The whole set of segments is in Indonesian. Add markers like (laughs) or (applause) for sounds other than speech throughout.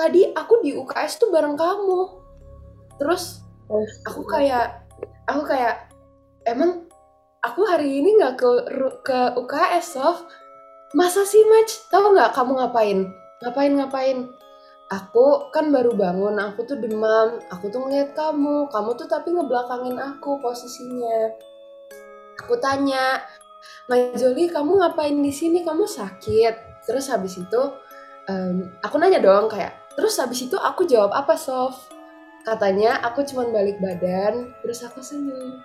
tadi aku di UKS tuh bareng kamu. Terus Oh, aku kayak aku kayak emang aku hari ini nggak ke ke UKS Sof? Masa sih Maj tahu nggak kamu ngapain? Ngapain ngapain? Aku kan baru bangun aku tuh demam aku tuh ngeliat kamu. Kamu tuh tapi ngebelakangin aku posisinya. Aku tanya Majoli kamu ngapain di sini? Kamu sakit. Terus habis itu em, aku nanya dong kayak terus habis itu aku jawab apa Sof katanya aku cuman balik badan terus aku senyum.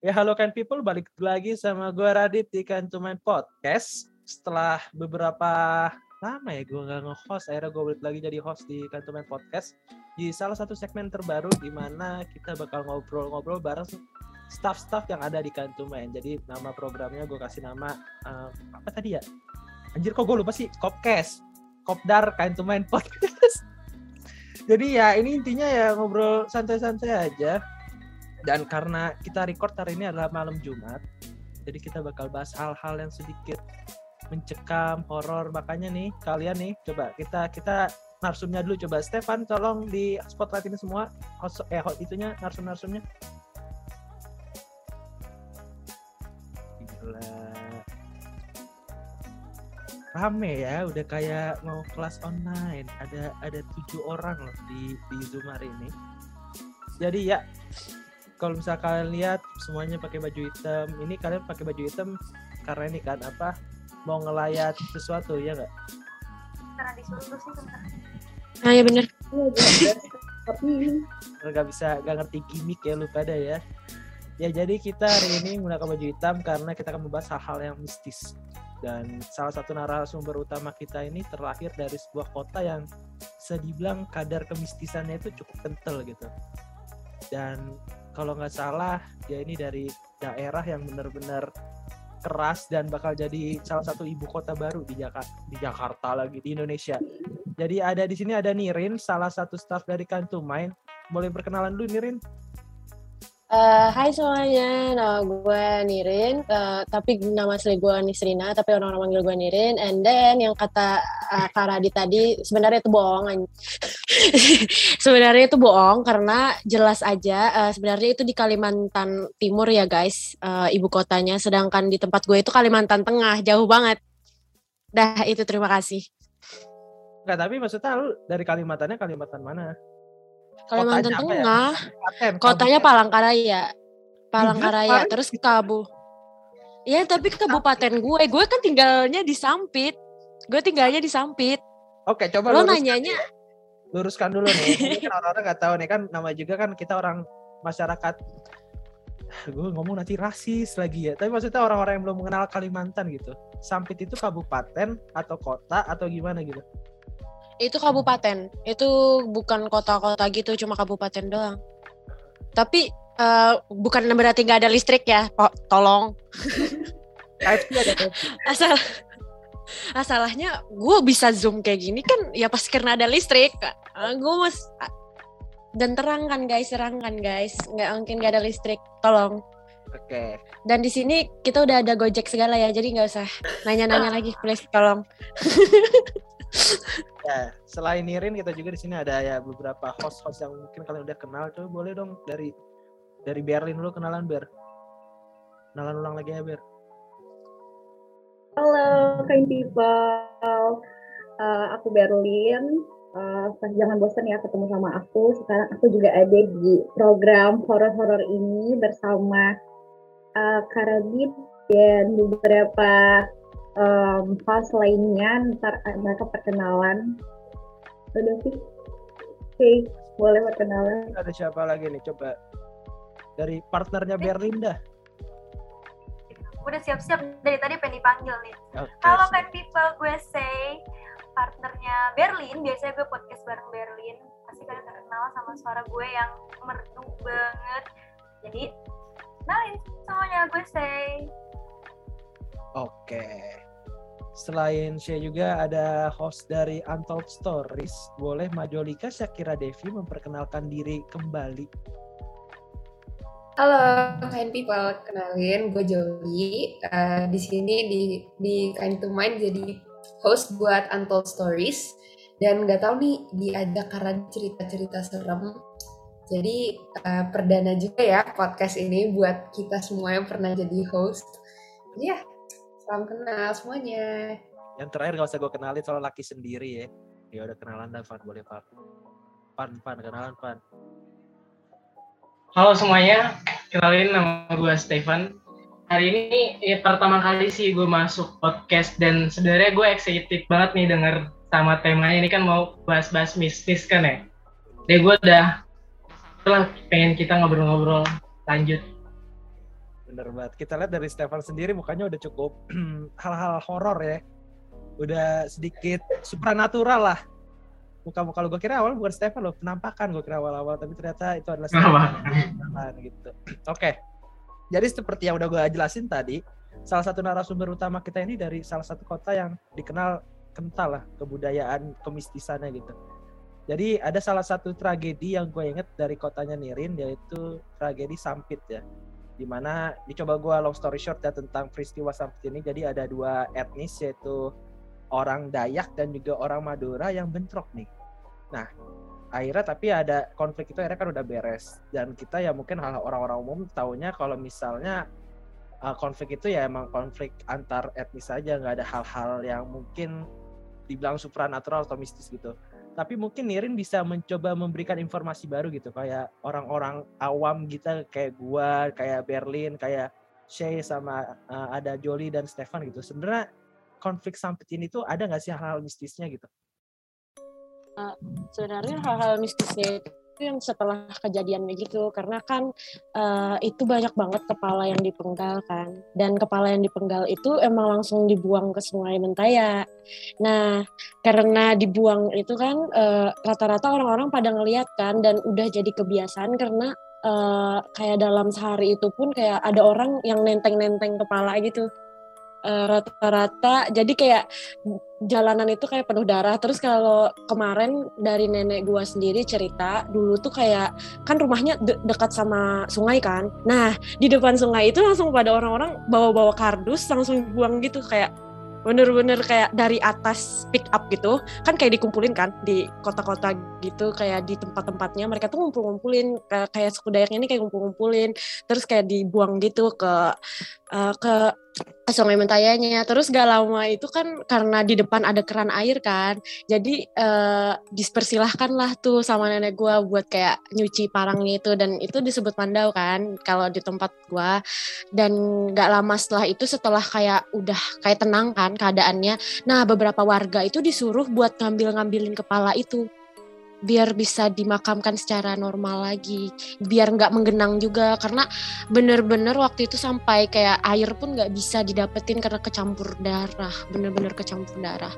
Ya halo kan people, balik lagi sama gue Radit di Kantuman Podcast. Setelah beberapa lama ya gue nggak nge-host, akhirnya gue balik lagi jadi host di Kantuman Podcast. Di salah satu segmen terbaru di mana kita bakal ngobrol-ngobrol bareng staff-staff yang ada di Kantuman. Jadi nama programnya gue kasih nama eh, apa tadi ya? Anjir kok gue lupa sih, Kopkes. Kopdar Kantuman Podcast. (laughs) Jadi ya ini intinya ya ngobrol santai-santai aja dan karena kita record hari ini adalah malam Jumat, jadi kita bakal bahas hal-hal yang sedikit mencekam, horor. Makanya nih kalian nih, coba kita kita narsumnya dulu coba. Stefan, tolong di spotlight ini semua. Host, eh host itunya narsum-narsumnya. Gila. Rame ya, udah kayak mau kelas online. Ada ada tujuh orang loh di di Zoom hari ini. Jadi ya, kalau misalnya kalian lihat semuanya pakai baju hitam ini kalian pakai baju hitam karena ini kan apa mau ngelayat sesuatu ya nggak? Karena disuruh sih sebenarnya Nah ya bener. tapi nggak bisa nggak ngerti gimmick ya lu pada ya. Ya jadi kita hari ini menggunakan baju hitam karena kita akan membahas hal-hal yang mistis. Dan salah satu narasumber utama kita ini terlahir dari sebuah kota yang bisa dibilang kadar kemistisannya itu cukup kental gitu. Dan kalau nggak salah dia ini dari daerah yang benar-benar keras dan bakal jadi salah satu ibu kota baru di Jakarta di Jakarta lagi di Indonesia. Jadi ada di sini ada Nirin, salah satu staff dari Kantumain. Boleh perkenalan dulu Nirin? Eh, hai semuanya, nama gue Nirin, eh, tapi nama asli gue Nisrina, tapi orang-orang manggil gue Nirin. And then yang kata uh, Kak Radit tadi sebenarnya itu bohong. (laughs) sebenarnya itu bohong karena jelas aja eh, sebenarnya itu di Kalimantan Timur ya guys, eh, ibu kotanya. Sedangkan di tempat gue itu Kalimantan Tengah, jauh banget. Dah itu terima kasih. Enggak, tapi maksudnya lu dari Kalimantannya Kalimantan mana? Kalimantan Kotanya ya? Tengah. Kabupaten, Kotanya. Palangkaraya. Palangkaraya, terus Kabu. Iya, tapi kabupaten gue, gue kan tinggalnya di Sampit. Gue tinggalnya di Sampit. Oke, coba Lo luruskan, nanyanya, luruskan dulu nih. Ini kan orang-orang nggak tahu nih kan nama juga kan kita orang masyarakat gue ngomong nanti rasis lagi ya. Tapi maksudnya orang-orang yang belum mengenal Kalimantan gitu. Sampit itu kabupaten atau kota atau gimana gitu? Itu kabupaten. Itu bukan kota-kota gitu, cuma kabupaten doang. Tapi eh, bukan berarti nggak ada listrik ya, oh, tolong. (laughs) Asal Masalahnya gue bisa zoom kayak gini kan ya pas karena ada listrik. gue mas dan terang kan guys, terang kan guys. Nggak mungkin nggak ada listrik. Tolong. Oke. Dan di sini kita udah ada Gojek segala ya, jadi nggak usah (laughs) nanya-nanya lagi, please tolong. (laughs) Ya, selain Nirin kita juga di sini ada ya beberapa host-host yang mungkin kalian udah kenal. Coba boleh dong dari dari Berlin dulu kenalan Ber. Kenalan ulang lagi ya Ber. halo kind people Eh, aku Berlin Eh, jangan bosan ya ketemu sama aku sekarang aku juga ada di program horor-horor ini bersama uh, Karadit dan beberapa um, host lainnya ntar eh, mereka perkenalan udah sih oke boleh perkenalan Ada siapa lagi nih coba dari partnernya Berlin dah. udah siap-siap dari tadi pengen dipanggil nih. Oke. Halo kan people, gue say partnernya Berlin. Biasanya gue podcast bareng Berlin. Pasti kalian terkenal sama suara gue yang merdu banget. Jadi, kenalin semuanya gue say. Oke. Selain saya juga ada host dari Untold Stories. Boleh Majolika Syakira Devi memperkenalkan diri kembali. Halo, kind people. Kenalin, gue Jolie. Uh, di sini di di Kind to Mind jadi host buat Untold Stories. Dan nggak tahu nih diajak karena cerita-cerita serem. Jadi uh, perdana juga ya podcast ini buat kita semua yang pernah jadi host. Ya, Salam kenal semuanya. Yang terakhir gak usah gue kenalin soal laki sendiri ya. Ya udah kenalan dan Fan boleh Fan. Fan, Fan, kenalan Fan. Halo semuanya, kenalin nama gue Stefan. Hari ini ya pertama kali sih gue masuk podcast dan sebenarnya gue excited banget nih denger sama temanya ini kan mau bahas-bahas mistis kan ya. Jadi gue udah setelah pengen kita ngobrol-ngobrol lanjut bener banget. Kita lihat dari Stefan sendiri mukanya udah cukup (clears throat) hal-hal horor ya. Udah sedikit supranatural lah. Muka-muka lu gue kira awal bukan Stefan loh, penampakan gue kira awal-awal, tapi ternyata itu adalah Stefan. gitu. (clears throat) Oke. Okay. Jadi seperti yang udah gue jelasin tadi, salah satu narasumber utama kita ini dari salah satu kota yang dikenal kental lah kebudayaan kemistisannya gitu. Jadi ada salah satu tragedi yang gue inget dari kotanya Nirin yaitu tragedi Sampit ya di mana dicoba gue long story short ya tentang peristiwa seperti ini. Jadi ada dua etnis yaitu orang Dayak dan juga orang Madura yang bentrok nih. Nah akhirnya tapi ada konflik itu akhirnya kan udah beres. Dan kita ya mungkin hal orang-orang umum tahunya kalau misalnya uh, konflik itu ya emang konflik antar etnis saja nggak ada hal-hal yang mungkin dibilang supranatural atau mistis gitu tapi mungkin Nirin bisa mencoba memberikan informasi baru gitu kayak orang-orang awam gitu kayak gua, kayak Berlin, kayak Shay sama uh, ada Jolie dan Stefan gitu. Sebenarnya konflik sampit ini tuh ada nggak sih hal-hal mistisnya gitu? Uh, sebenarnya hal-hal mistisnya itu yang setelah kejadiannya gitu. Karena kan uh, itu banyak banget kepala yang dipenggal kan. Dan kepala yang dipenggal itu emang langsung dibuang ke sungai Mentaya. Nah karena dibuang itu kan rata eh, rata-rata orang-orang pada ngeliat kan dan udah jadi kebiasaan karena uh, kayak dalam sehari itu pun kayak ada orang yang nenteng-nenteng kepala gitu. Rata-rata jadi kayak jalanan itu kayak penuh darah. Terus kalau kemarin dari nenek gua sendiri cerita dulu tuh kayak kan rumahnya de dekat sama sungai kan. Nah di depan sungai itu langsung pada orang-orang bawa-bawa kardus langsung buang gitu kayak bener-bener kayak dari atas pick up gitu kan kayak dikumpulin kan di kota-kota gitu kayak di tempat-tempatnya mereka tuh ngumpul-ngumpulin kayak suku Dayak ini kayak ngumpul-ngumpulin terus kayak dibuang gitu ke uh, ke Sungai Mentayanya. Terus gak lama itu kan karena di depan ada keran air kan, jadi uh, dispersilahkan lah tuh sama nenek gue buat kayak nyuci parangnya itu dan itu disebut mandau kan kalau di tempat gue. Dan gak lama setelah itu setelah kayak udah kayak tenang kan keadaannya, nah beberapa warga itu disuruh buat ngambil-ngambilin kepala itu biar bisa dimakamkan secara normal lagi biar nggak menggenang juga. Karena bener-bener waktu itu sampai kayak air pun nggak bisa didapetin karena kecampur darah bener-bener kecampur darah.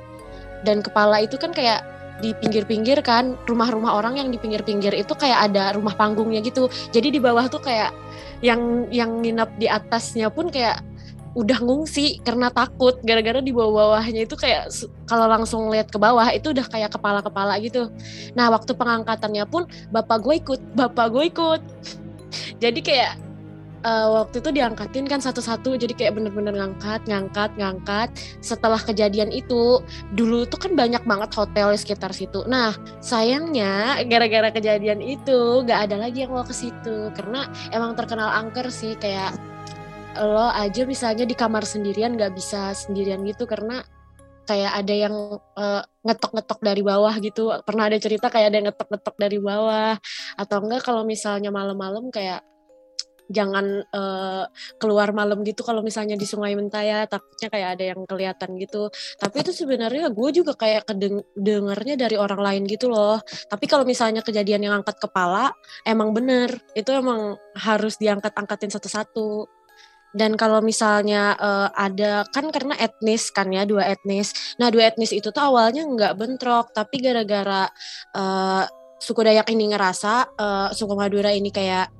Dan kepala itu kan kayak di pinggir-pinggir kan rumah-rumah orang yang di pinggir-pinggir itu kayak ada rumah panggungnya gitu. Jadi di bawah tuh kayak yang yang nginap di atasnya pun kayak udah ngungsi karena takut. Gara-gara di bawah-bawahnya itu kayak kalau langsung lihat ke bawah itu udah kayak kepala-kepala gitu. Nah waktu pengangkatannya pun bapak gue ikut, bapak gue ikut. (laughs) Jadi kayak uh, waktu itu diangkatin kan satu-satu. Jadi kayak bener-bener ngangkat ngangkat ngangkat setelah kejadian itu. Dulu tuh kan banyak banget hotel di sekitar situ. Nah sayangnya gara-gara kejadian itu gak ada lagi yang mau ke situ. Karena emang terkenal angker sih kayak lo aja misalnya di kamar sendirian nggak bisa sendirian gitu karena kayak ada yang uh, ngetok-ngetok dari bawah gitu. Pernah ada cerita kayak ada yang ngetok-ngetok dari bawah atau enggak kalau misalnya malam-malam kayak jangan uh, keluar malam gitu kalau misalnya di Sungai Mentaya takutnya kayak ada yang kelihatan gitu. Tapi itu sebenarnya gue juga kayak kedengarnya dari orang lain gitu loh. Tapi kalau misalnya kejadian yang angkat kepala emang bener. Itu emang harus diangkat-angkatin satu-satu dan kalau misalnya uh, ada kan karena etnis kan ya dua etnis. Nah dua etnis itu tuh awalnya nggak bentrok, tapi gara-gara uh, suku Dayak ini ngerasa uh, suku Madura ini kayak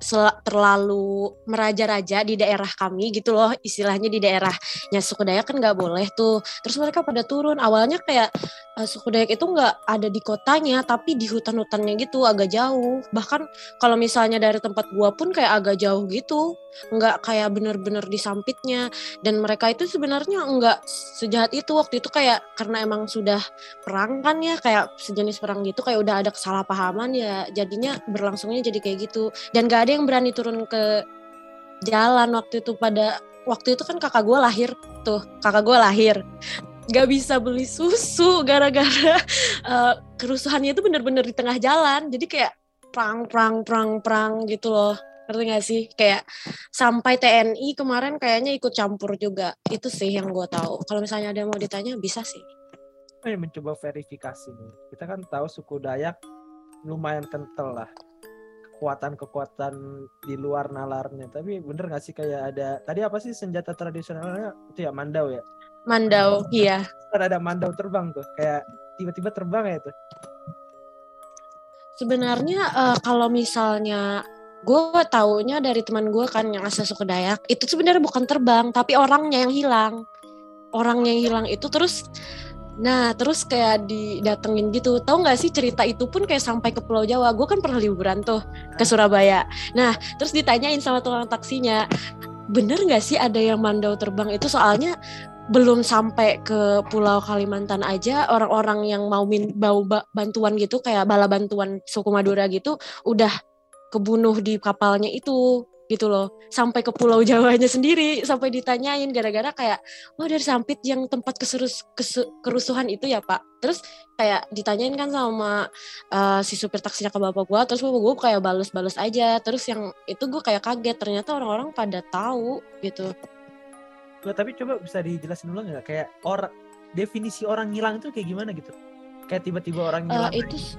sel- terlalu meraja-raja di daerah kami gitu loh istilahnya di daerahnya suku Dayak kan nggak boleh tuh. Terus mereka pada turun awalnya kayak eh, suku Dayak itu nggak ada di kotanya tapi di hutan-hutannya gitu agak jauh. Bahkan kalau misalnya dari tempat gua pun kayak agak jauh gitu nggak kayak bener-bener di sampitnya. Dan mereka itu sebenarnya nggak sejahat itu waktu itu kayak karena emang sudah perang kan ya kayak sejenis perang gitu kayak udah ada kesalahpahaman ya jadinya berlangsungnya jadi kayak gitu. Dan gak ada yang berani turun ke jalan waktu itu pada waktu itu kan kakak gue lahir tuh kakak gue lahir. Gak bisa beli susu gara-gara (laughs) eh, kerusuhannya itu bener-bener di tengah jalan. Jadi kayak perang perang perang perang gitu loh. Ngerti gak sih? Kayak sampai TNI kemarin kayaknya ikut campur juga. Itu sih yang gue tahu. Kalau misalnya ada yang mau ditanya bisa sih. Mencoba verifikasi nih. Kita kan tahu suku Dayak lumayan kental lah kekuatan-kekuatan di luar nalarnya. Tapi bener gak sih kayak ada tadi apa sih senjata tradisionalnya itu ya mandau ya? Mandau iya Kan ada mandau terbang tuh kayak tiba-tiba terbang ya itu. Sebenarnya eh, kalau misalnya gue taunya dari teman gue kan yang asal suku Dayak itu sebenarnya bukan terbang tapi orangnya yang hilang orangnya yang hilang itu terus nah terus kayak didatengin gitu. Tahu nggak sih cerita itu pun kayak sampai ke Pulau Jawa? Gue kan pernah liburan tuh ke Surabaya. Nah terus ditanyain sama tukang taksinya bener nggak sih ada yang mandau terbang itu? Soalnya belum sampai ke Pulau Kalimantan aja orang-orang yang mau min bau ba- bantuan gitu kayak bala bantuan suku Madura gitu udah kebunuh di kapalnya itu gitu loh sampai ke Pulau Jawanya sendiri sampai ditanyain gara-gara kayak oh dari Sampit yang tempat keserus kesu- kerusuhan itu ya Pak terus kayak ditanyain kan sama eh, si supir taksinya ke bapak gua terus bapak gua kayak bales-bales aja terus yang itu gua kayak kaget ternyata orang-orang pada tahu gitu Nggak, tapi coba bisa dijelasin ulang nggak kayak orang definisi orang ngilang itu kayak gimana gitu? Kayak tiba-tiba orang Eh, ngilang. itu s-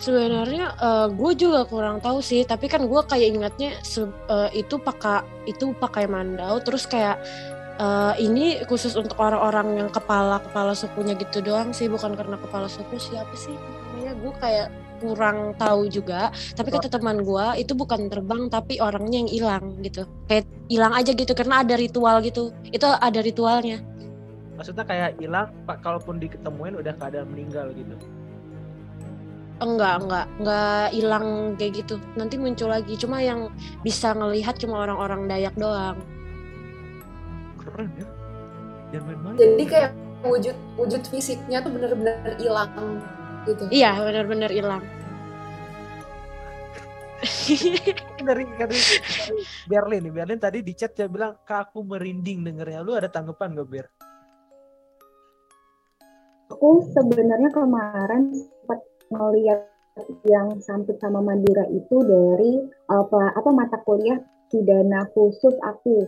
sebenarnya gue juga kurang tahu sih tapi kan gue kayak ingatnya eh, itu pakai itu pakai mandau terus kayak eh, ini khusus untuk orang-orang yang kepala kepala sukunya gitu doang sih bukan karena kepala suku siapa sih namanya gue kayak kurang tahu juga. Tapi kata teman gue itu bukan terbang tapi orangnya yang hilang gitu. Kayak hilang aja gitu karena ada ritual gitu. Itu ada ritualnya. Maksudnya kayak hilang, pak kalaupun diketemuin udah keadaan meninggal gitu. Enggak, enggak, enggak hilang kayak gitu. Nanti muncul lagi. Cuma yang bisa ngelihat cuma orang-orang Dayak doang. Keren ya. Jangan main-main. Jadi kayak wujud wujud fisiknya tuh bener-bener hilang gitu. Iya, benar-benar hilang. dari, (laughs) dari, dari Berlin nih Berlin tadi di chat dia bilang kak aku merinding dengernya lu ada tanggapan gak Ber? Aku sebenarnya kemarin sempat ngeliat yang sampit sama Madura itu dari apa apa mata kuliah pidana khusus aku.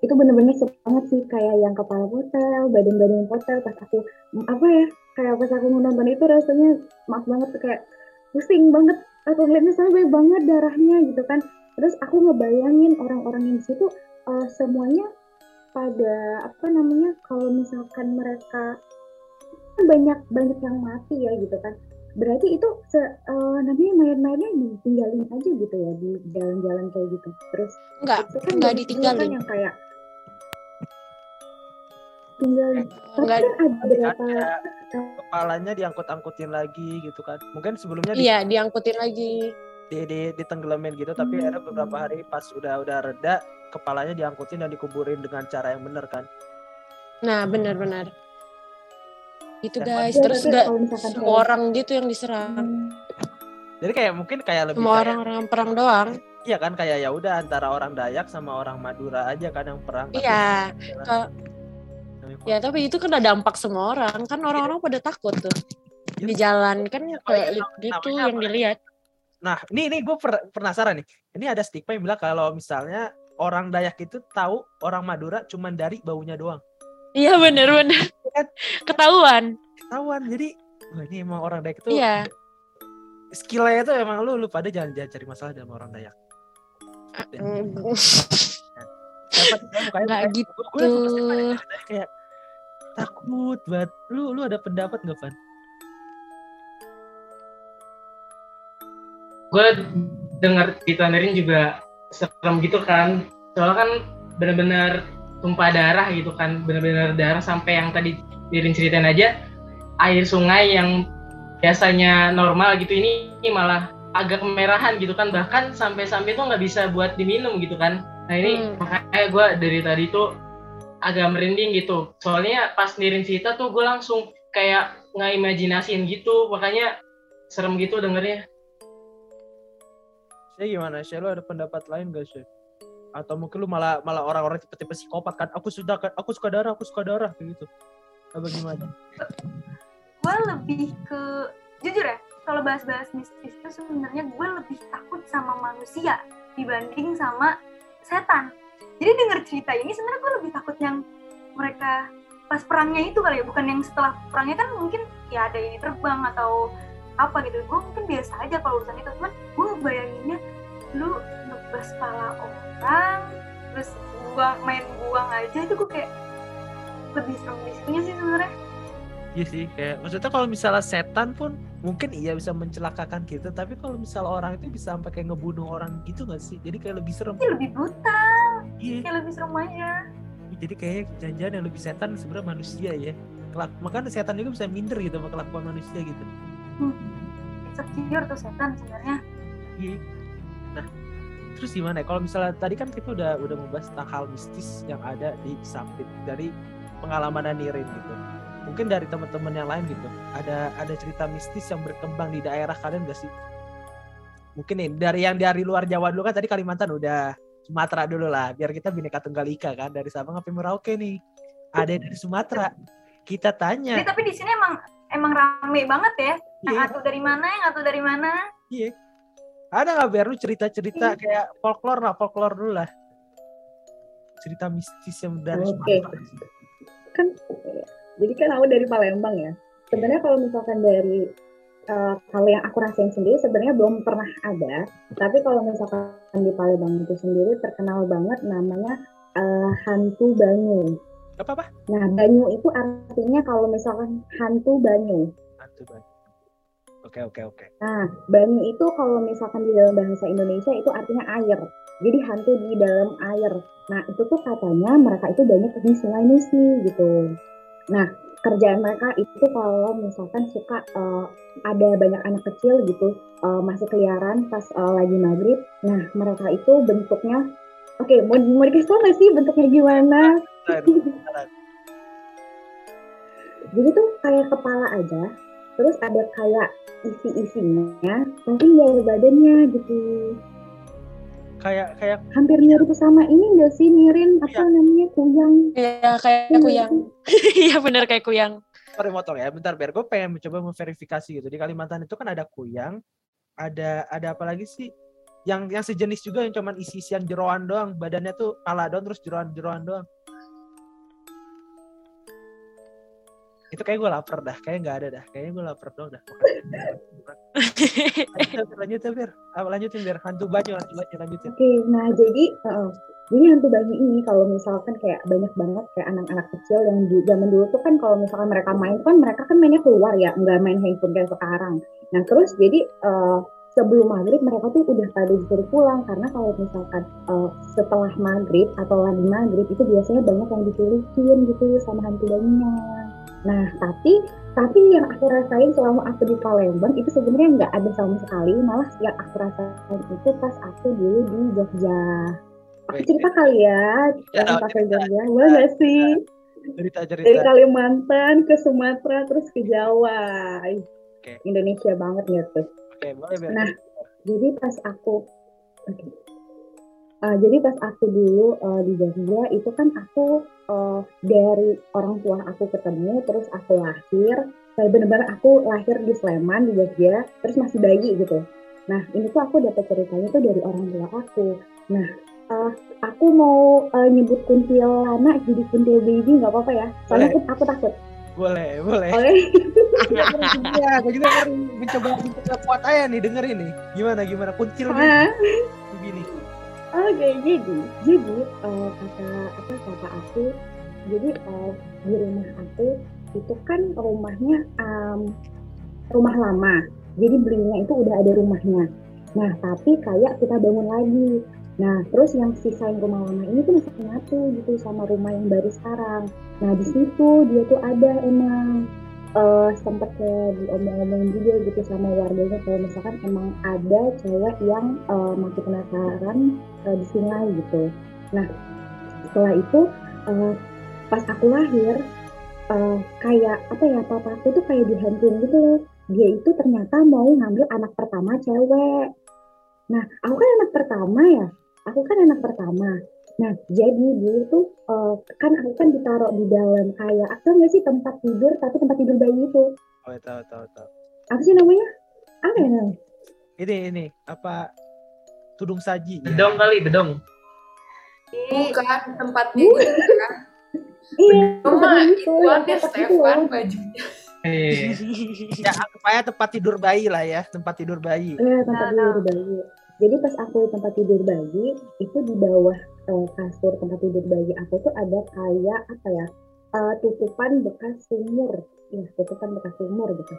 Itu bener-bener seru banget sih kayak yang kepala hotel, badan-badan hotel pas aku apa ya kayak pas aku menonton itu rasanya maaf banget kayak pusing banget. Aku ngeliatnya banyak banget darahnya gitu kan. Terus aku ngebayangin orang-orang yang situ eh, semuanya pada apa namanya kalau misalkan mereka banyak banyak yang mati ya gitu kan berarti itu se, eh, namanya mayat-mayatnya ditinggalin aja gitu ya di jalan-jalan kayak gitu terus Enggak, itu kan enggak juga ditinggalin. kan yang kayak tinggal tapi enggak kan ada beberapa Ada kepalanya diangkut-angkutin lagi gitu kan. Mungkin sebelumnya di, iya diangkutin lagi. di, di, ditenggelamin gitu tapi Hmm. ada beberapa hari pas udah udah reda kepalanya diangkutin dan dikuburin dengan cara yang benar kan. Nah, benar-benar. Itu Dan guys, Ya, terus misalkan semua kayak- orang gitu yang diserang. Hmm, Jadi kayak mungkin kayak lebih Semua kayak- orang-orang perang doang. Iya kan kayak ya udah antara orang Dayak sama orang Madura aja kan yang perang. Iya, ke- ya tapi itu kan ada dampak semua orang. Kan orang-orang pada takut tuh. Di jalan kan Oh, iya, kayak gitu yang apa? dilihat. Nah, ini ini gue penasaran nih. Ini ada stigma yang bilang kalau misalnya orang Dayak itu tahu orang Madura cuman dari baunya doang. Iya benar-benar. Kan? Ketahuan. Ketahuan. Jadi wah ini emang orang Dayak itu Iya. skillnya itu emang lu lu pada jangan jangan cari masalah sama orang Dayak. Mm, Nggak kayak- gitu. Gue Stefan dari tadi kayak takut banget. Lu lu ada pendapat nggak Van? gue dengar cerita Nerin juga serem gitu kan soalnya kan benar-benar tumpah darah gitu kan benar-benar darah sampai yang tadi Nirin ceritain aja air sungai yang biasanya normal gitu ini, ini malah agak kemerahan gitu kan bahkan sampai-sampai tuh nggak bisa buat diminum gitu kan nah ini Hmm. makanya gue dari tadi tuh agak merinding gitu soalnya pas Nirin cerita tuh gue langsung kayak ngeimajinasiin gitu makanya serem gitu dengernya Saya gimana? Saya lu ada pendapat lain gak sih? Atau mungkin lu malah malah orang-orang tipe-tipe psikopat kan? Aku sudah aku suka darah, aku suka darah gitu. Apa gimana? gue lebih ke jujur ya kalau bahas-bahas mistis itu sebenarnya gue lebih takut sama manusia dibanding sama setan jadi denger cerita ini sebenarnya gue lebih takut yang mereka pas perangnya itu kali ya bukan yang setelah perangnya kan mungkin ya ada yang terbang atau apa gitu gue mungkin biasa aja kalau urusan itu cuman gue bayanginnya lu nebas pala orang terus buang main buang aja itu gue kayak lebih serem di sih sebenarnya Iya sih, kayak maksudnya kalau misalnya setan pun mungkin iya bisa mencelakakan kita, tapi kalau misalnya orang itu bisa sampai kayak ngebunuh orang gitu gak sih? Jadi kayak lebih serem. Ini lebih brutal Iya, kayak lebih serem aja jadi kayak jangan-jangan yang lebih setan sebenarnya manusia ya. Kelak, makanya setan juga bisa minder gitu sama kelakuan manusia gitu. insecure tuh setan sebenarnya Iya. Nah, terus gimana ya? Kalau misalnya tadi kan kita udah udah membahas tentang hal mistis yang ada di Sampit dari pengalaman Nirin gitu. Mungkin dari teman-teman yang lain gitu. Ada ada cerita mistis yang berkembang di daerah kalian gak sih? Mungkin nih dari yang dari luar Jawa dulu kan tadi Kalimantan udah Sumatera dulu lah biar kita bineka tunggal ika kan dari Sabang sampai Merauke nih. Ada dari Sumatera. Kita Jadi, tanya. tapi di sini emang emang rame banget ya yang atu dari mana yang atu dari mana Iya. Ada nggak biar lu cerita-cerita kayak folklore lah, folklore dulu lah. Cerita mistis yang dari Oke. Sumatera. kan jadi kan aku dari Palembang ya sebenarnya kalau misalkan dari eh, kalau yang aku rasain sendiri sebenarnya belum pernah ada tapi kalau misalkan di Palembang itu sendiri terkenal banget namanya eh, hantu banyu Apa apa? nah banyu itu artinya kalau misalkan hantu banyu Hantu banyak. Oke oke oke. Nah, banyu itu kalau misalkan di dalam bahasa Indonesia itu artinya air. Jadi hantu di dalam air. Nah, itu tuh katanya mereka itu banyak di Sungai Musi gitu. Nah, kerjaan mereka itu kalau misalkan suka eh, ada banyak anak kecil gitu eh, masih keliaran pas eh, lagi maghrib. Nah, mereka itu bentuknya Oke, mau, mau dikasih tau nggak sih bentuknya gimana? Bentar, (laughs) Jadi tuh kayak kepala aja, terus ada kayak isi-isinya, nggak ada badannya gitu. Kayak kayak hampir mirip sama ini enggak sih Nirin apa namanya kuyang Iya kayak Iya, kuyang. (laughs) Iya bener kayak kuyang. sorry motong ya, bentar biar gue pengen mencoba memverifikasi gitu. Di Kalimantan itu kan ada kuyang, ada ada apa lagi sih? Yang yang sejenis juga yang cuman isi-isian jeroan doang, badannya tuh pala doang terus jeroan-jeroan doang. Itu kayak gue lapar dah, kayak nggak ada dah, kayaknya gue lapar doang dah. lanjut ya Bir, apa lanjutin Bir, hantu banyu, hantu banyu lanjutin. oke nah jadi heeh. jadi hantu banyu ini kalau misalkan kayak banyak banget kayak anak-anak kecil yang di zaman dulu tuh kan kalau misalkan mereka main kan mereka kan mainnya keluar ya nggak main handphone kayak sekarang nah terus jadi eh, sebelum maghrib mereka tuh udah pada disuruh pulang karena kalau misalkan eh, setelah maghrib atau lagi maghrib itu biasanya banyak yang diculikin gitu sama hantu banyunya nah tapi tapi yang aku rasain selama aku di Palembang itu sebenarnya nggak ada sama sekali malah yang aku rasain itu pas aku dulu di Jogja aku cerita kali ya Ya, yang ke Jogja boleh nggak sih Cerita dari cerita. Kalimantan ke Sumatera terus ke Jawa Oke. Indonesia banget gitu Oke, boleh Bir. Nah. jadi pas aku oke. Uh, jadi pas aku dulu uh, di Jogja itu kan aku uh, dari orang tua aku ketemu terus aku lahir kayak bener-bener aku lahir di Sleman di Jogja terus masih bayi gitu. Nah ini tuh aku dapat ceritanya tuh dari orang tua aku. Nah uh, aku mau uh, nyebut kuntilanak jadi kuntil baby nggak apa-apa ya? Soalnya aku, aku takut. Boleh, boleh. oleh Iya, aku juga baru mencoba mencoba kuat aja nih denger ini. Gimana gimana? Kuncil Ah. begini. Oke, jadi jadi eh, kata apa kata aku, jadi eh, di rumah aku itu kan rumahnya em, rumah lama. Jadi belinya itu udah ada rumahnya. Nah, tapi kayak kita bangun lagi. Nah, terus yang sisain rumah lama ini tuh masih nyatu gitu sama rumah yang baru sekarang. Nah, di situ dia tuh ada emang uh, sempet kayak diomong-omongin juga gitu sama warganya kalau misalkan emang ada cewek yang uh, mati penasaran uh, di sungai gitu. Nah, setelah itu uh, pas aku lahir uh, kayak apa ya papa aku tuh kayak dihantuin gitu loh. Dia itu ternyata mau ngambil anak pertama cewek. Nah, aku kan anak pertama ya. Aku kan anak pertama. Nah, jadi dulu tuh uh, kan aku kan ditaruh di dalam kayak apa nggak sih tempat tidur tapi tempat tidur bayi itu. Oh, ya, tahu tahu tahu. Apa sih namanya? Apa ya namanya? Ini ini apa tudung saji. Bedong kali, bedong. Bukan tempatnya gitu kan. Iya, Cuma tempat itu ada tempat Stefan bajunya. Eh, ya, supaya tempat tidur bayi lah ya, tempat tidur bayi. Iya, tempat Nah, tidur bayi. Jadi pas aku di tempat tidur bayi, itu di bawah eh, kasur tempat tidur bayi aku tuh ada kayak apa ya, eh, tutupan bekas sumur. Ya, tutupan bekas sumur gitu.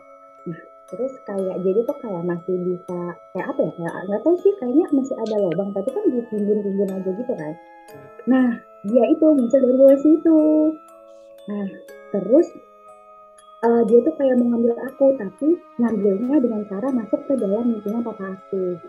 Nah, terus kayak jadi tuh kayak masih bisa kayak apa ya? Kayak nggak tahu sih, kayaknya masih ada lubang, tapi kan di timbun-timbun aja gitu kan. Nah, dia itu muncul dari bawah situ. Nah, terus eh, dia tuh kayak mau ngambil aku, tapi ngambilnya dengan cara masuk ke dalam mimpinya papa aku.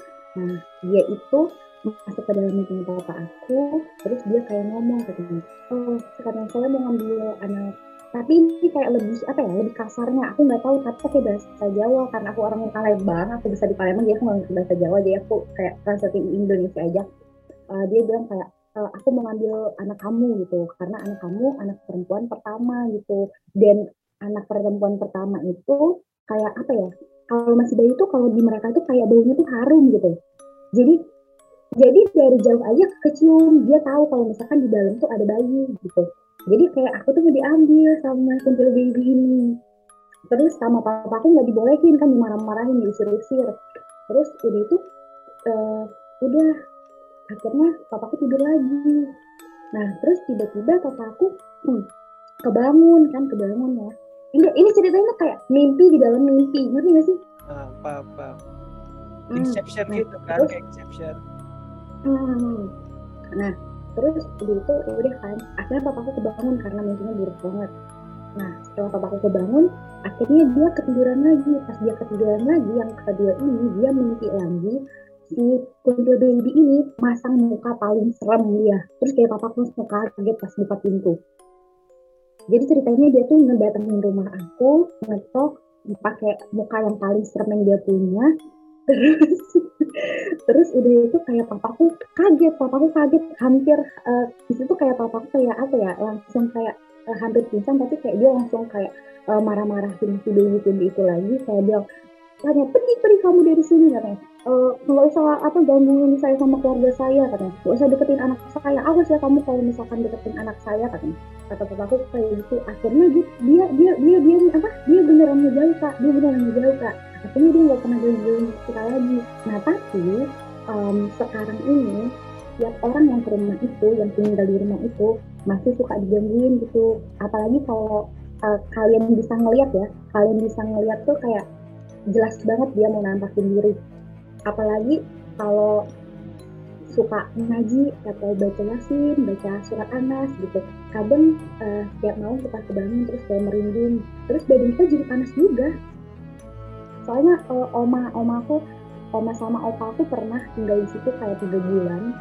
Nah, dia itu masuk ke dalam mimpinya papa aku, terus dia kayak ngomong katanya, oh sekarang saya mau ngambil anak. Tapi ini kayak lebih apa ya lebih kasarnya aku nggak tahu tapi pakai bahasa Jawa karena aku orang Palembang aku bisa di Palembang jadi aku nggak ngerti bahasa Jawa jadi aku kayak translating Indonesia aja. Eh, dia bilang kayak "Eh, aku mau ngambil anak kamu gitu karena anak kamu anak perempuan pertama gitu. Dan anak perempuan pertama itu kayak apa ya kalau masih bayi itu kalau di mereka itu kayak baunya tuh harum gitu. Jadi jadi dari jauh aja kecium dia tahu kalau misalkan di dalam tuh ada bayi gitu. Jadi kayak aku tuh mau diambil sama kuntil baby ini. Terus sama papa aku nggak dibolehin kan dimarah-marahin diusir-usir. Terus udah itu eh, udah akhirnya papa aku tidur lagi. Nah terus tiba-tiba papa aku hmm, kebangun kan kebangun ya. Enggak ini ceritanya kayak mimpi di dalam mimpi ngerti gak sih? Ah, paham, paham. Hmm, Inception nah, gitu kan, terus- kayak Inception. Hmm. Nah, terus udah itu udah kan, akhirnya papaku kebangun karena mimpinya buruk banget. Nah, setelah papaku kebangun, akhirnya dia ketiduran lagi. Pas dia ketiduran lagi, yang kedua ini dia mimpi lagi si kuntil baby ini masang muka paling serem dia. Terus kayak papaku langsung kaget pas buka pintu. Jadi ceritanya dia tuh ngedatengin rumah aku, ngetok, pakai muka yang paling serem yang dia punya. Terus terus udah itu kayak papaku kaget papaku kaget hampir eh, di situ kayak papaku kayak apa ya langsung kayak eh, hampir pingsan tapi kayak dia langsung kayak eh, marah-marahin si baby itu lagi. Kayak bilang tanya pergi pergi kamu dari sini katanya. Eh, nggak usah apa gangguin saya sama keluarga saya katanya. Nggak usah deketin anak saya awas ya kamu kalau misalkan deketin anak saya katanya. Kata papaku kayak gitu. Akhirnya dia dia dia dia, dia apa dia beneran ngejauh kak. Dia beneran ngejauh kak. Akhirnya dia nggak pernah gangguin kita lagi. Nah tapi em, sekarang ini tiap orang yang ke rumah itu yang tinggal di rumah itu masih suka digangguin gitu. Apalagi kalau eh, kalian bisa ngeliat ya kalian bisa ngeliat tuh kayak jelas banget dia mau nampakin diri. Apalagi kalau suka ngaji atau baca yasin baca surat anas gitu. Kadang eh, tiap malam suka kebangun terus kayak merinding. Terus badan kita jadi panas juga. Soalnya eh, oma oma aku oma sama opa aku pernah tinggal di situ kayak tiga bulan.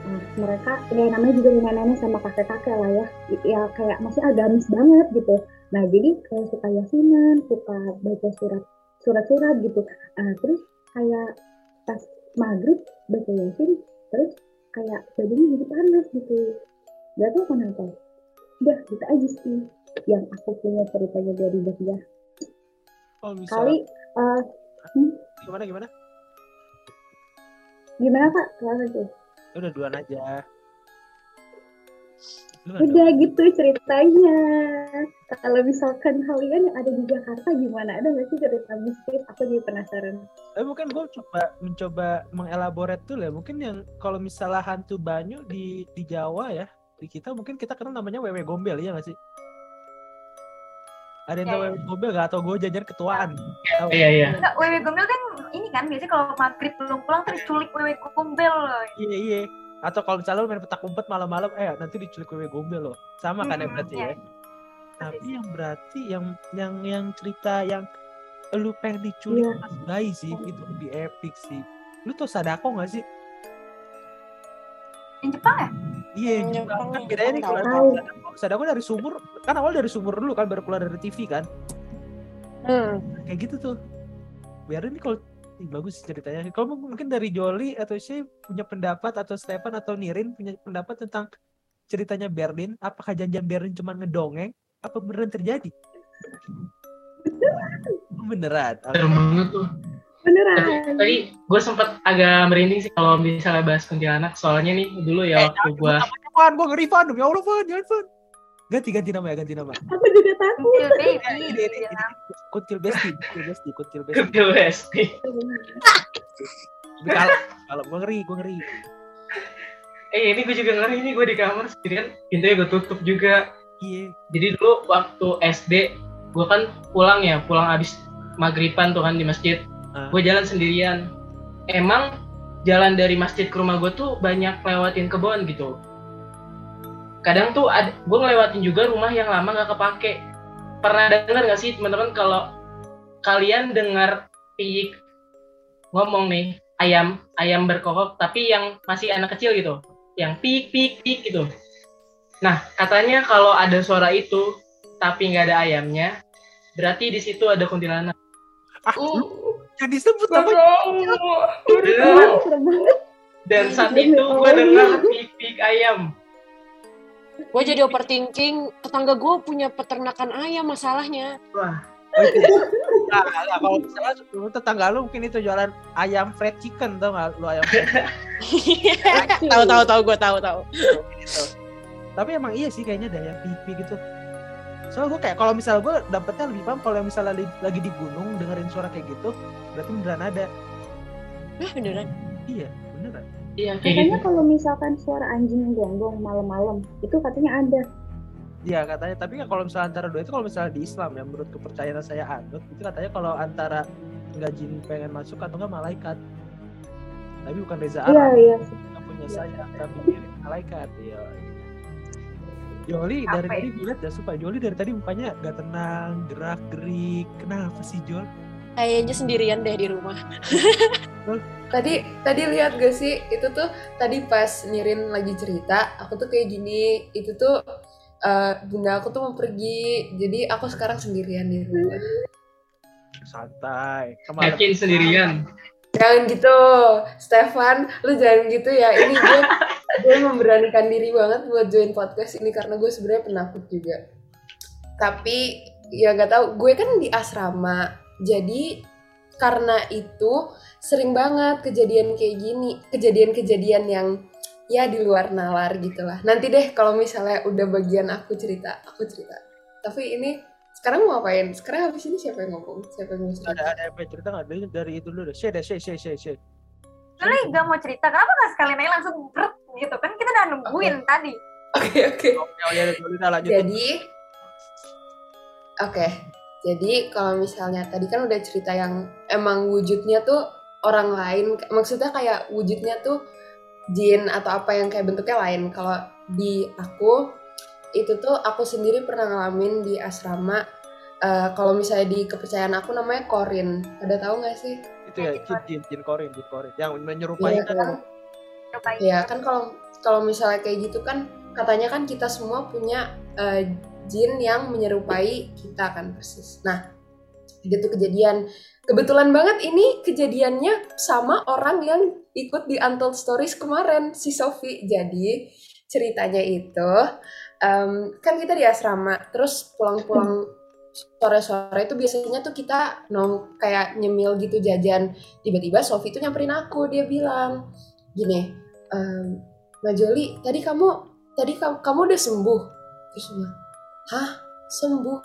Nah, mereka ya namanya juga nenek-nenek sama kakek-kakek lah ya. Ya kayak masih agamis banget gitu. Nah jadi kayak suka yasinan suka baca surat surat-surat gitu Ah, terus kayak pas maghrib baca yasin terus kayak badannya jadi panas gitu gak tau kenapa udah gitu aja sih yang aku punya ceritanya dari dia Oh, bisa. kali eh, Gimana, gimana? gimana kak Kenapa tuh Udah duaan aja. Udah gitu ceritanya. Kalau misalkan kalian yang ada di Jakarta gimana? Ada nggak sih cerita mistis? Aku jadi penasaran. Eh mungkin gue coba mencoba mengelaborate dulu ya. Mungkin yang kalau misalnya hantu banyu di di Jawa ya, di kita mungkin kita kenal namanya Wewe Gombel ya nggak sih? Ada yang tahu Iya, Wewe Gombel gak? Atau gue jajan ketuaan? Iya iya. Enggak, Wewe Gombel kan ini kan biasanya kalau maghrib belum pulang tuh diculik wewe gombel loh. Iya iya. Atau kalau misalnya lu main petak umpet malam-malam, eh nanti diculik wewe gombel loh. Sama kan ya Hmm, berarti iya. ya. Tapi yang berarti yang yang yang cerita yang lu pengen diculik Iya. pas bayi sih itu lebih epic sih. Lu tau Sadako gak sih? Yang Jepang ya? Iya, Hmm, Jepang. Jepang, kan bedanya nih Jepang kalau. Sadako, Sadako dari sumur, kan awal dari sumur dulu kan baru keluar dari TV kan. Hmm. Kayak gitu tuh. Biar ini kalau bagus ceritanya. Kalau mungkin dari Joli atau si punya pendapat atau Stefan atau Nirin punya pendapat tentang ceritanya Berlin, apakah janjian Berlin cuma ngedongeng apa beneran terjadi? (laughs) beneran. Serem banget tuh. Beneran. Tadi gue sempet agak merinding sih kalau misalnya bahas kuntilanak. Soalnya nih dulu Eh, ya waktu gue gue ngeri Fan, demi Allah Fan, jangan Fan. Ganti ganti nama ya, ganti nama. Aku juga takut. Kuntil baby. Ini, ini, ini. Kuntil Besti, Kuntil Besti, Kuntil Besti. BSD. Tapi Kalau kalau gue ngeri, gue ngeri. Eh ini gue juga ngeri nih gue di kamar sendirian. Pintunya gue tutup juga. Iya. Jadi dulu waktu SD gue kan pulang ya, pulang abis maghriban tuh kan di masjid. Ah. Gue jalan sendirian. Emang jalan dari masjid ke rumah gue tuh banyak lewatin kebun gitu. Kadang tuh ada, gue ngelewatin juga rumah yang lama gak kepake. Pernah dengar gak sih teman-teman kalau kalian dengar piik ngomong nih ayam ayam berkokok tapi yang masih anak kecil gitu, yang piik piik piik gitu. Nah katanya kalau ada suara itu tapi nggak ada ayamnya, berarti di situ ada kuntilanak. Ah, Uh, jadi sebut apa? Dan saat itu gue dengar piik-piik ayam. Gue jadi overthinking, tetangga gue punya peternakan ayam masalahnya. Wah, Oh, itu. Nah, nah, kalau misalnya lu tetangga lu mungkin itu jualan ayam fried chicken tau gak lu ayam fried (laughs) tahu tahu tahu gue tahu tahu. Tapi emang iya sih kayaknya ada yang pipi gitu. Soalnya gue kayak kalau misalnya gue dapetnya lebih paham kalau yang misalnya li- lagi di gunung dengerin suara kayak gitu, berarti beneran ada. Nah beneran. Iya, beneran. Iya kayak gitu. Katanya kalau misalkan suara anjing yang gonggong malam-malam, itu katanya ada. Iya katanya, tapi kan kalau misalnya antara dua itu kalau misalnya di Islam ya menurut kepercayaan saya anut itu katanya kalau antara nggak jin pengen masuk atau nggak malaikat. Tapi bukan Reza Iya, Arab, iya. nggak punya saya, tapi mirip malaikat. Iya. Joli dari ya? tadi gue liat ya supaya Joli dari tadi mukanya gak tenang, gerak gerik. Kenapa sih Jol? Kayaknya sendirian deh di rumah. Tadi tadi lihat gak sih itu tuh tadi pas Nirin lagi cerita, aku tuh kayak gini, itu tuh eh, bunda aku tuh mau pergi, jadi aku sekarang sendirian di rumah. Santai. Yakin sendirian. Jangan gitu, Stefan, lu jangan gitu ya. Ini gue gue memberanikan diri banget buat join podcast ini karena gue sebenarnya penakut juga. Tapi ya gak tahu, gue kan di asrama, jadi karena itu sering banget kejadian kayak gini, kejadian-kejadian yang ya di luar nalar gitu lah. Nanti deh kalau misalnya udah bagian aku cerita, aku cerita. Tapi ini sekarang mau ngapain? Sekarang habis ini siapa yang ngomong? Siapa yang mau cerita? ada ada yang pengen cerita nggak dari dari itu dulu deh. Share deh, share share share share. Soalnya gak mau cerita, kenapa gak sekalian aja langsung brut gitu kan kita udah nungguin tadi. Oke oke. Udah Joli udah lanjut. Jadi, oke. Jadi kalau misalnya tadi kan udah cerita yang emang wujudnya tuh orang lain, maksudnya kayak wujudnya tuh jin atau apa yang kayak bentuknya lain. Kalau di aku itu tuh aku sendiri pernah ngalamin di asrama. eh, kalau misalnya di kepercayaan aku namanya korin. Ada tahu nggak sih? itu ya jin jin jin korin jin korin yang menyerupai Iya kan? Cobain. Ya kan kalau kalau misalnya kayak gitu kan katanya kan kita semua punya eh, jin yang menyerupai kita kan persis. Nah, itu kejadian kebetulan banget ini kejadiannya sama orang yang ikut di Untold Stories kemarin si Sofi. Jadi ceritanya itu em, kan kita di asrama, terus pulang-pulang sore-sore itu biasanya tuh kita nong kayak nyemil gitu jajan. Tiba-tiba Sofi tuh nyamperin aku, dia bilang gini, ehm, Mbak Joli, tadi kamu tadi kamu, kamu udah sembuh? Terus hah sembuh?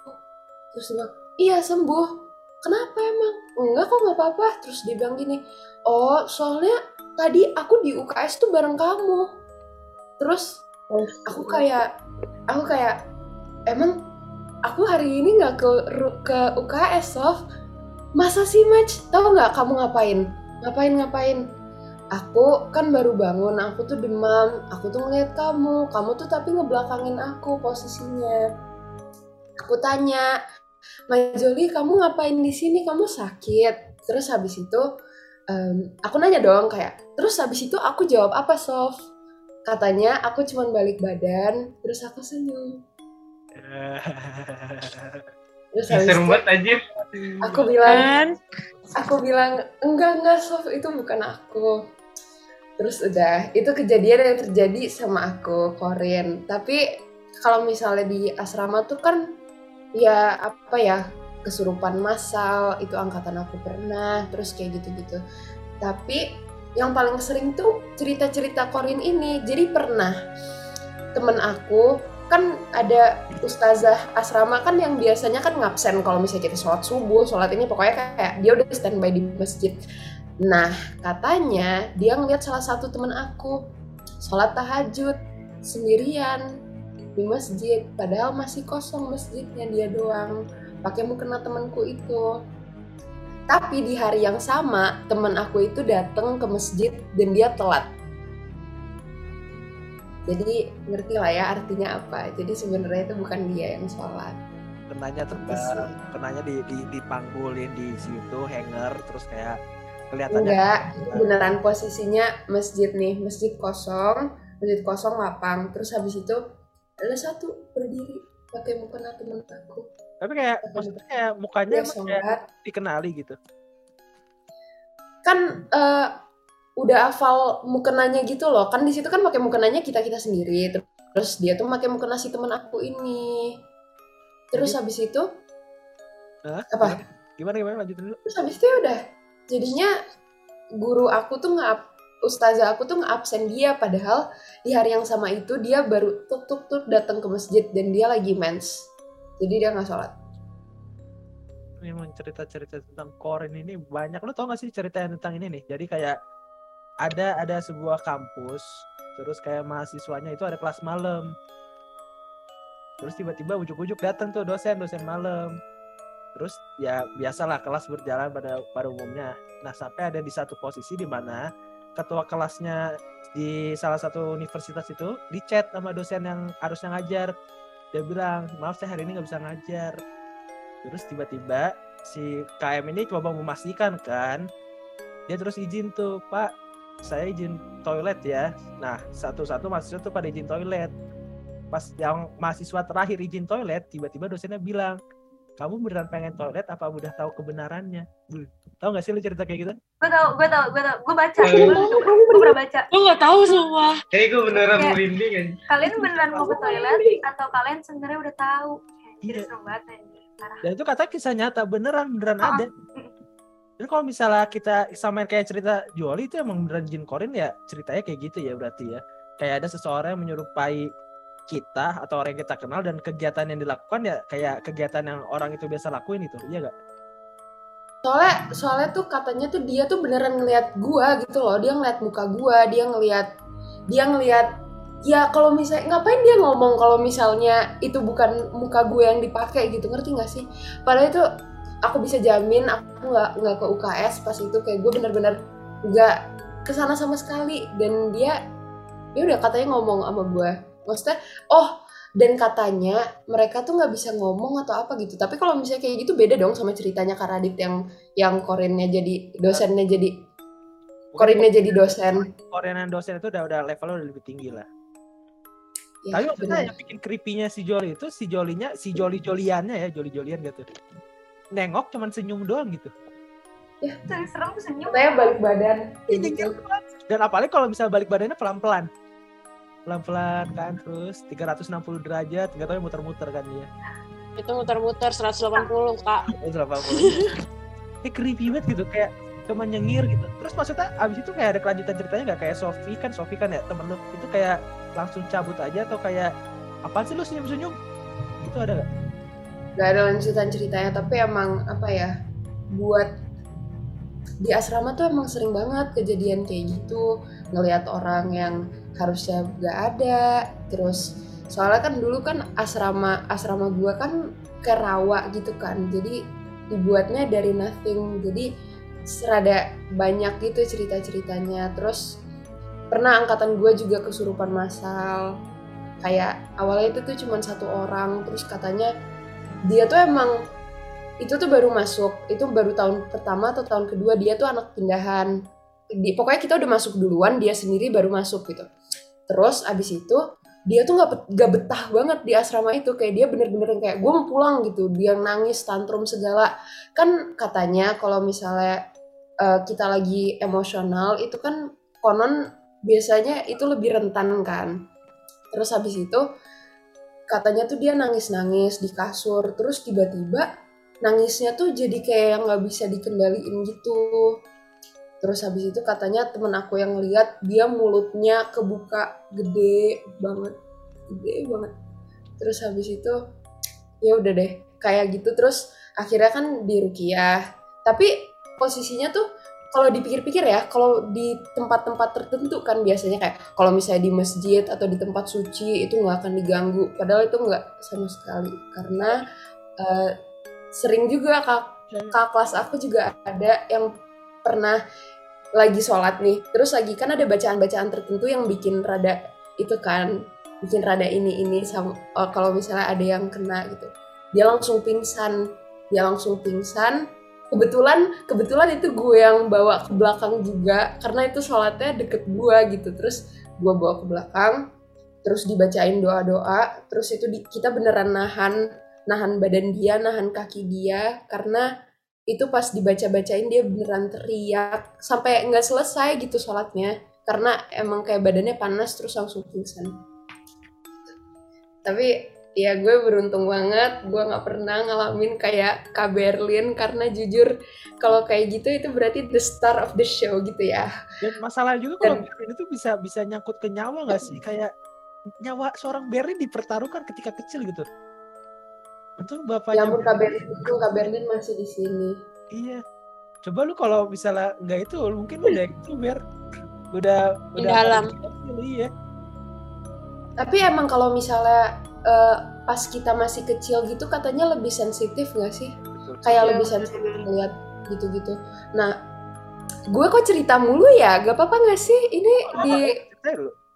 Terus dia bilang, iya sembuh. Kenapa emang? Enggak kok nggak apa-apa. Terus dia bilang gini, oh soalnya tadi aku di UKS tuh bareng kamu. Terus aku kayak, aku kayak, emang aku hari ini nggak ke ke UKS Sof? masa sih Maj tahu nggak kamu ngapain ngapain ngapain aku kan baru bangun aku tuh demam aku tuh ngeliat kamu kamu tuh tapi ngebelakangin aku posisinya aku tanya Majoli kamu ngapain di sini? Kamu sakit. Terus habis itu em, aku nanya dong kayak terus habis itu aku jawab apa Sof? Katanya aku cuman balik badan terus aku senyum. Terus habis Serem itu banget anjir. aku bilang Kan? aku bilang enggak enggak Sof itu bukan aku. Terus udah itu kejadian yang terjadi sama aku Korin tapi kalau misalnya di asrama tuh kan ya apa ya kesurupan massal itu angkatan aku pernah terus kayak gitu-gitu. Tapi yang paling sering tuh cerita-cerita Korin ini. Jadi pernah temen aku kan ada ustazah asrama kan yang biasanya kan ngabsen kalau misalnya kita sholat subuh sholat ini pokoknya kayak dia udah standby di masjid. Nah katanya dia ngeliat salah satu temen aku sholat tahajud sendirian di masjid. Padahal masih kosong masjidnya dia doang. Pakai mukena temanku itu. Tapi di hari yang sama teman aku itu datang ke masjid dan dia telat. Jadi ngerti lah ya artinya apa. Jadi sebenarnya itu bukan dia yang sholat. Kenanya terbang kenanya di, di dipanggulin di situ hanger terus kayak kelihatannya enggak beneran posisinya masjid nih masjid kosong masjid kosong lapang. Terus habis itu ada satu berdiri pakai mukena temen aku. Tapi kayak maksudnya kayak mukanya emang kayak dikenali gitu? Kan eh, udah hafal mukenanya gitu loh. Kan di situ kan pakai mukenanya kita kita sendiri. Terus dia tuh pakai mukena si temen aku ini. Terus Jadi- habis itu? Hah? apa? Gimana? Gimana? Lanjutin dulu. Terus habis itu ya udah. Jadinya guru aku tuh nggak ustazah aku tuh absen dia padahal di hari yang sama itu dia baru tuk tuk tuk datang ke masjid dan dia lagi mens. Jadi dia nggak sholat. Memang cerita-cerita tentang Korin ini banyak. Lo tau gak sih cerita yang tentang ini nih? Jadi kayak ada ada sebuah kampus terus kayak mahasiswanya itu ada kelas malam. Terus tiba-tiba ujuk-ujuk datang tuh dosen dosen malam. Terus ya biasalah kelas berjalan pada pada umumnya. Nah sampai ada di satu posisi di mana ketua kelasnya di salah satu universitas itu di chat sama dosen yang harusnya ngajar. Dia bilang maaf saya hari ini nggak bisa ngajar. Terus tiba-tiba si KM ini coba memastikan kan dia terus izin tuh pak saya izin toilet ya. Nah satu-satu mahasiswa tuh pada izin toilet. Pas yang mahasiswa terakhir izin toilet tiba-tiba dosennya bilang kamu beneran pengen toilet apa udah tahu kebenarannya? Tahu nggak sih lu cerita kayak gitu? Gue tau gue tau gue tau gue baca gue gue pernah baca. Gue gak tahu semua. Kayak gue beneran Kayak- merinding kan. kalian beneran mau ke toilet atau kalian sebenarnya udah tahu? Jadi Iya. serem banget anjir parah. Dan itu katanya kisah nyata beneran beneran Oh. ada. Dan kalau misalnya kita samain kayak cerita Joli itu emang beneran jin korin ya ceritanya kayak gitu ya berarti ya. Kayak ada seseorang yang menyerupai kita atau orang yang kita kenal dan kegiatan yang dilakukan ya kayak kegiatan yang orang itu biasa lakuin itu iya gak? soalnya soalnya tuh katanya tuh dia tuh beneran ngelihat gua gitu loh dia ngeliat muka gua dia ngelihat dia ngelihat ya kalau misalnya ngapain dia ngomong kalau misalnya itu bukan muka gue yang dipakai gitu ngerti nggak sih padahal itu aku bisa jamin aku nggak nggak ke UKS pas itu kayak gue bener-bener nggak ke sana sama sekali dan dia dia udah katanya ngomong sama gue maksudnya oh dan katanya mereka tuh nggak bisa ngomong atau apa gitu. Tapi kalau misalnya kayak gitu beda dong sama ceritanya Kak Radit yang yang korinnya jadi dosennya jadi korinnya jadi dosen. Korean dan dosen itu udah udah levelnya udah lebih tinggi lah. Ya, tapi maksudnya bener. yang bikin creepy-nya si Joli itu si Jolinya si Joli Joliannya ya Joli Jolian gitu. Nengok cuman senyum doang gitu. Terus serem tuh senyum. Katanya balik badan. Ini gitu. dan apalagi kalau misalnya balik badannya pelan-pelan pelan-pelan kan terus 360 derajat nggak tahu ya muter-muter kan dia. Itu muter-muter 180 kak. Oh, 80 kayak creepy banget gitu kayak cuma nyengir gitu. Terus maksudnya abis itu kayak ada kelanjutan ceritanya nggak? Kayak Sofi kan Sofi kan ya temen lu. Itu kayak langsung cabut aja atau kayak apaan sih lu senyum-senyum? Itu ada gak? Gak ada lanjutan ceritanya tapi emang apa ya buat di asrama tuh emang sering banget kejadian kayak gitu. Ngelihat orang yang harusnya gak ada. Terus soalnya kan dulu kan asrama asrama gua kan ke rawa gitu kan. Jadi dibuatnya dari nothing. Jadi serada banyak gitu cerita-ceritanya. Terus pernah angkatan gue juga kesurupan massal. Kayak awalnya itu tuh cuma satu orang. Terus katanya dia tuh emang itu tuh baru masuk. Itu baru tahun pertama atau tahun kedua dia tuh anak pindahan di, pokoknya kita udah masuk duluan dia sendiri baru masuk gitu. Terus abis itu dia tuh nggak gak betah banget di asrama itu. Kayak dia bener-bener kayak gue mau pulang gitu. Dia nangis tantrum segala. Kan katanya kalau misalnya uh, kita lagi emosional itu kan konon biasanya itu lebih rentan kan. Terus habis itu katanya tuh dia nangis-nangis di kasur. Terus tiba-tiba nangisnya tuh jadi kayak nggak bisa dikendaliin gitu terus habis itu katanya temen aku yang ngeliat dia mulutnya kebuka gede banget. Gede banget. Terus habis itu ya udah deh kayak gitu. Terus akhirnya kan di Rukiah. Tapi posisinya tuh kalau dipikir-pikir ya kalau di tempat-tempat tertentu kan biasanya kayak kalau misalnya di masjid atau di tempat suci itu nggak akan diganggu. Padahal itu nggak sama sekali. Karena uh, sering juga kak kak kelas aku juga ada yang pernah lagi sholat nih. Terus lagi kan ada bacaan-bacaan tertentu yang bikin rada itu kan bikin rada ini ini sama uh, kalau misalnya ada yang kena gitu. Dia langsung pingsan dia langsung pingsan. Kebetulan kebetulan itu gue yang bawa ke belakang juga karena itu sholatnya deket gue gitu. Terus gue bawa ke belakang terus dibacain doa doa terus itu di, kita beneran nahan nahan badan dia nahan kaki dia karena itu pas dibaca-bacain dia beneran teriak sampai nggak selesai gitu sholatnya karena emang kayak badannya panas terus langsung pingsan. Tapi ya gue beruntung banget gue nggak pernah ngalamin kayak Kak Berlin karena jujur kalau kayak gitu itu berarti the star of the show gitu ya. Dan masalah juga kalau Berlin itu bisa bisa nyangkut ke nyawa nggak sih? Kayak nyawa seorang Berlin dipertaruhkan ketika kecil gitu itu bapaknya. Ya ampun Kak Berlin, Kak Berlin masih di sini. Iya. Coba lu kalau misalnya nggak itu, mungkin udah itu biar udah di udah dalam. Iya. Tapi emang kalau misalnya uh, pas kita masih kecil gitu katanya lebih sensitif nggak sih? Betul. Kayak ya, lebih sensitif melihat gitu-gitu. Nah, gue kok cerita mulu ya? Gak apa-apa nggak sih? Ini di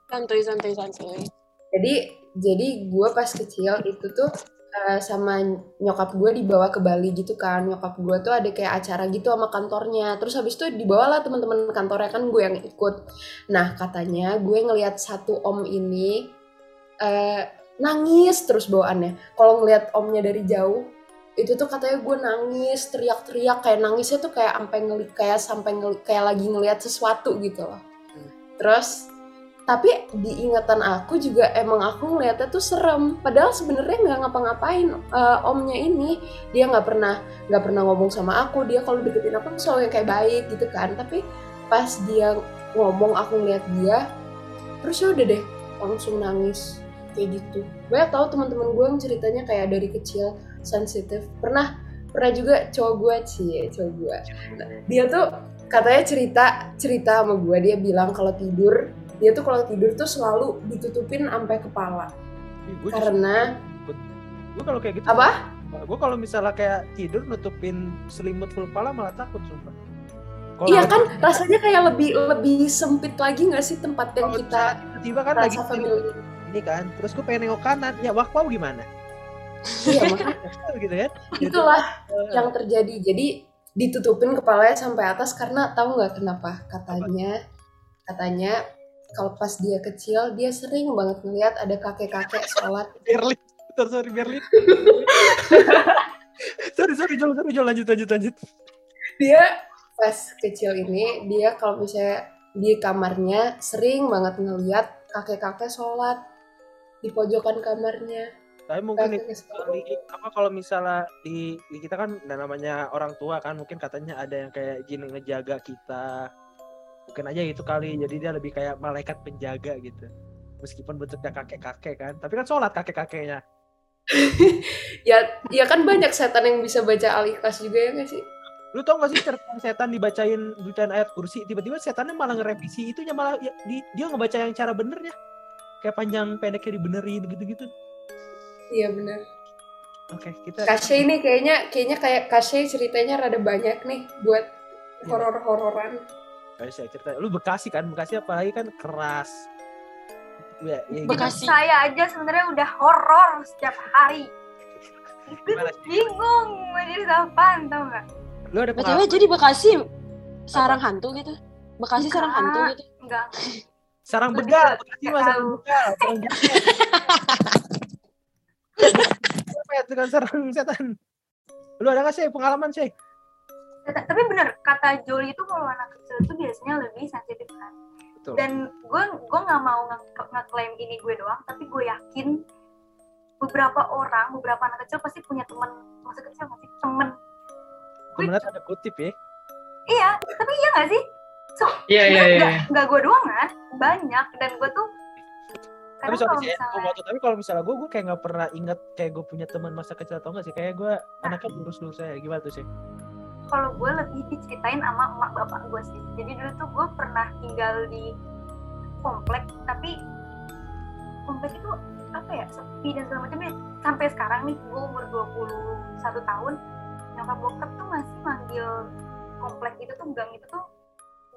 santuy santuy santuy. Jadi jadi gue pas kecil itu tuh uh, sama nyokap gue dibawa ke Bali gitu kan. Nyokap gue tuh ada kayak acara gitu sama kantornya. Terus habis itu dibawa lah teman-teman kantornya kan gue yang ikut. Nah katanya gue ngelihat satu om ini uh, nangis terus bawaannya. Kalau ngelihat omnya dari jauh itu tuh katanya gue nangis teriak-teriak kayak nangisnya tuh kayak sampai ngeli kayak sampai ngeli kayak lagi ngelihat sesuatu gitu loh. Hmm. terus tapi di ingatan aku juga emang aku ngeliatnya tuh serem. Padahal sebenarnya nggak ngapa-ngapain uh, omnya ini. Dia nggak pernah nggak pernah ngomong sama aku. Dia kalau deketin aku selalu yang kayak baik gitu kan. Tapi pas dia ngomong aku ngeliat dia terus ya udah deh langsung nangis. Kayak gitu. Banyak tahu teman-teman gue yang ceritanya kayak dari kecil sensitif. Pernah pernah juga cowok gue sih cowok gue nah, dia tuh katanya cerita cerita sama gue dia bilang kalau tidur dia tuh kalau tidur tuh selalu ditutupin sampai kepala. Gua karena gue kalau kayak gitu apa? Gue kalau misalnya kayak tidur nutupin selimut full kepala malah takut sumpah. Kalo iya kan? rasanya kayak lebih lebih sempit lagi nggak sih tempat yang kita tiba kan lagi familiar. ini kan terus gue pengen nengok kanan. Ya waktu gimana? Iya (laughs) gitu kan? Itulah gitu. yang terjadi. Jadi ditutupin kepalanya sampai atas karena tahu nggak kenapa? Katanya katanya kalau pas dia kecil dia sering banget ngeliat ada kakek-kakek sholat. (laughs) Berlin sorry sorry Berlin (laughs) sorry sorry Jol sorry Jol. Lanjut lanjut lanjut. Dia pas kecil ini dia kalau misalnya di kamarnya sering banget ngeliat kakek-kakek sholat di pojokan kamarnya. Tapi mungkin itu apa kalau misalnya di, di kita kan namanya orang tua kan mungkin katanya ada yang kayak jin ngejaga kita mungkin aja itu kali. Jadi dia lebih kayak malaikat penjaga gitu. Meskipun bentuknya kakek-kakek kan. Tapi kan sholat kakek-kakeknya. (laughs) Ya ya kan banyak setan yang bisa baca al-ikhlas juga ya gak sih? Lu tau gak sih cerita setan dibacain bacaan ayat kursi? Tiba-tiba setannya malah ngerevisi itunya malah ya, di, dia ngebaca yang cara benernya. Kayak panjang pendeknya dibenerin gitu-gitu. Iya bener. Oke, kita Kasih ini kayaknya kayaknya kayak Kasih ceritanya rada banyak nih buat horor-hororan. Kayak saya cerita. Lu Bekasi kan? Bekasi apalagi kan keras. Ya, ya, Hidup Bekasi. saya aja sebenarnya udah horor setiap hari. Bingung mau jadi apaan tau gak? Lu ada pengalaman? jadi Bekasi sarang hantu gitu. Bekasi sarang Enggak. hantu gitu. Enggak. Sarang begal, Bekasi mah sarang begal. Sarang begal. (laughs) Apa ya dengan sarang setan? Lu ada gak sih pengalaman sih? Tapi bener, kata Joli itu kalau anak kecil itu biasanya lebih sensitif kan. Betul. Dan gue gue nggak mau nge- ngeklaim ini gue doang, tapi gue yakin beberapa orang, beberapa anak kecil pasti punya teman masa kecil masih temen. Gue Temennya tanda kutip ya. iya, tapi iya nggak sih? So, Iya iya iya. nggak nggak gue doang kan, banyak dan gue tuh Tapi kalau sih, ya, gua misalnya mau- tapi kalau misalnya gue, gue kayak gak pernah inget kayak gue punya teman masa kecil atau enggak sih. Kayak gue anaknya lurus-lurus saya. Gimana tuh sih? Kalau gue lebih diceritain sama emak bapak gue sih. Jadi dulu tuh gue pernah tinggal di komplek, tapi komplek itu apa ya sepi dan segala macamnya. Sampai sekarang nih gue umur 21 tahun, nyokap bokap tuh masih manggil komplek itu tuh gang itu tuh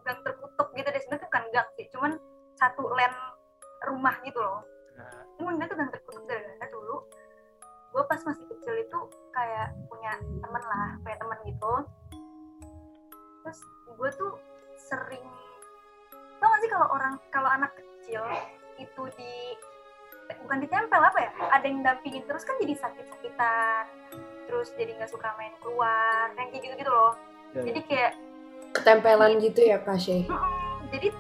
gang tertutup gitu deh sebenarnya bukan gang sih, cuman satu land rumah gitu loh. Nah, Cuman dia tuh gang tertutup gara-gara dulu gue pas masih kecil itu kayak punya temen lah punya temen gitu terus gue tuh sering tau gak sih kalau orang kalau anak kecil itu di bukan ditempel apa ya ada yang dampingin terus kan jadi sakit-sakitan terus jadi nggak suka main keluar yang kayak gitu-gitu loh Ya. jadi kayak Ketempelan gitu ya Kasih. Mm-mm. jadi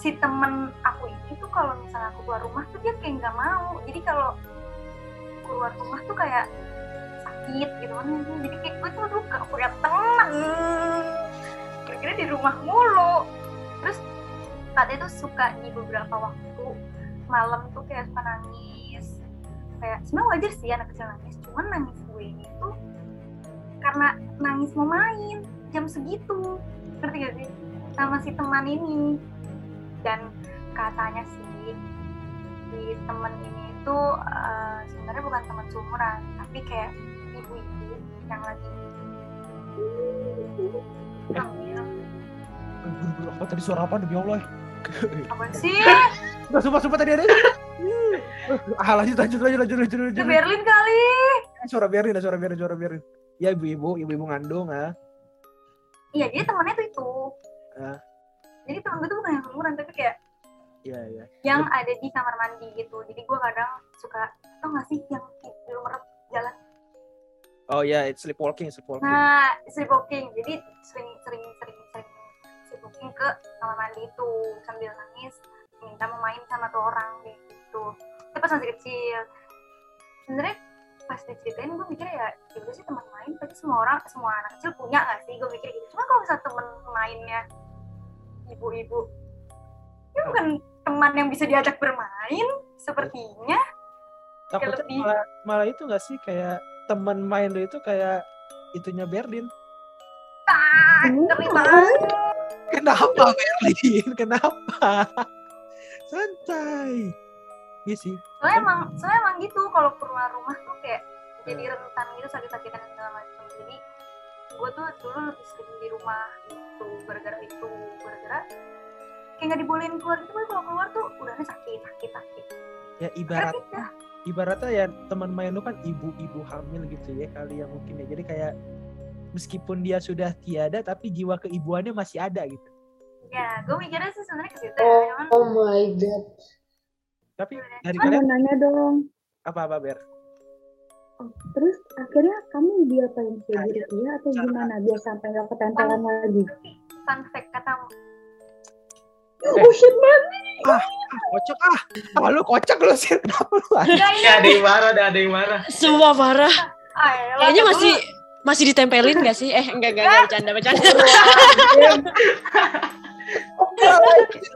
si temen aku ini tuh kalau misalnya aku keluar rumah tuh dia kayak nggak mau jadi kalau keluar rumah tuh kayak sakit gitu kan. Jadi kayak gue tuh gak punya temen kira-kira di rumah mulu. Terus katanya tuh suka di beberapa waktu malam tuh kayak suka nangis. Kayak sebenarnya wajar sih anak kecil nangis cuman nangis gue ini tuh karena nangis mau main jam segitu. Ngerti gak sih? Sama si teman ini. Dan katanya sih si teman ini itu eh, sebenarnya bukan teman seumuran tapi kayak ibu-ibu yang lagi hamil apa tadi suara apa demi Allah? apa sih (laughs) Enggak sumpah sumpah tadi ada. ah lanjut lanjut lanjut lanjut lanjut itu lanjut. Berlin kali Suara biarin, suara biarin, suara biarin. Ya ibu-ibu, ibu-ibu ngandung ah. iya dia temannya tuh itu Ah. jadi temen gue tuh bukan yang seumuran tapi kayak Iya iya. yang ada di kamar mandi gitu jadi gue kadang suka tau gak sih yang belum merep jalan Oh ya, it's sleepwalking, sleepwalking. Nah, sleepwalking. Jadi sering sering sering sering sleepwalking ke kamar mandi itu sambil nangis minta mau main sama tuh orang gitu. Itu pas masih kecil. Sebenarnya pas diceritain gue mikir ya ya udah sih teman main tapi semua orang semua anak kecil punya gak sih gue mikir gitu cuma kalau misalnya temen mainnya ibu-ibu ini bukan teman yang bisa diajak bermain sepertinya Takutnya lebih- malah, malah itu nggak sih kayak teman main lu itu kayak itunya Berlin. ah ngeri banget Kenapa Berlin? (laughs) Kenapa? Santai. Iya sih. soalnya emang soalnya emang gitu kalau keluar rumah tuh kayak jadi rentan gitu sakit-sakitan dan segala macam jadi gue tuh dulu lebih sering di rumah gitu gara-gara itu gara-gara kayak nggak dibolehin keluar gitu Boy. kalau keluar tuh udahnya sakit sakit sakit Ya ibarat ibaratnya ya teman main lu kan ibu-ibu hamil gitu ya kali ya mungkin ya. Jadi kayak meskipun dia sudah tiada tapi jiwa keibuannya masih ada gitu. ya gue mikirnya sih sebenarnya ke situ Oh, ya cuman oh my god. Tapi dari mau kalian nanya dong. apa-apa Ber? Oh, terus akhirnya kamu diapain sih Nah, di iya. Rukia atau Cara- gimana biar sampai nggak ketempelan lagi? fun fact katamu Oh shit man. Kocak ah. Ah lu kocak lu sih. Kenapa lu? Ya ini ada yang marah, ada ada yang marah. Semua parah. ah, ya, Kayaknya masih masih ditempelin gak sih? Eh enggak enggak, enggak bercanda bercanda.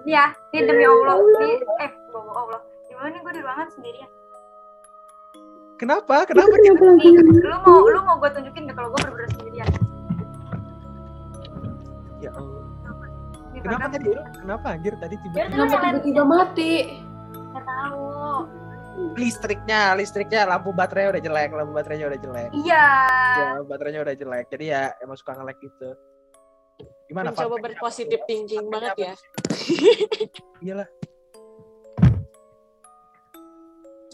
ya ini demi Allah di eh bawa Allah gimana nih gue di ruangan sendirian Kenapa? Kenapa? kenapa lu mau lu mau gue tunjukin gak kalau gue bener-bener sendirian Ya Allah. Di Kenapa tadi lu? Kenapa anjir tadi Ya, tiba-tiba? terus Kenapa tiba-tiba mati? nggak tahu listriknya, listriknya lampu baterainya udah jelek, lampu baterainya udah jelek. Iya. Ya, baterainya udah jelek. Jadi ya emang suka nge-lag gitu. Gimana Mencoba berpositif thinking banget ya. (laughs) Iyalah.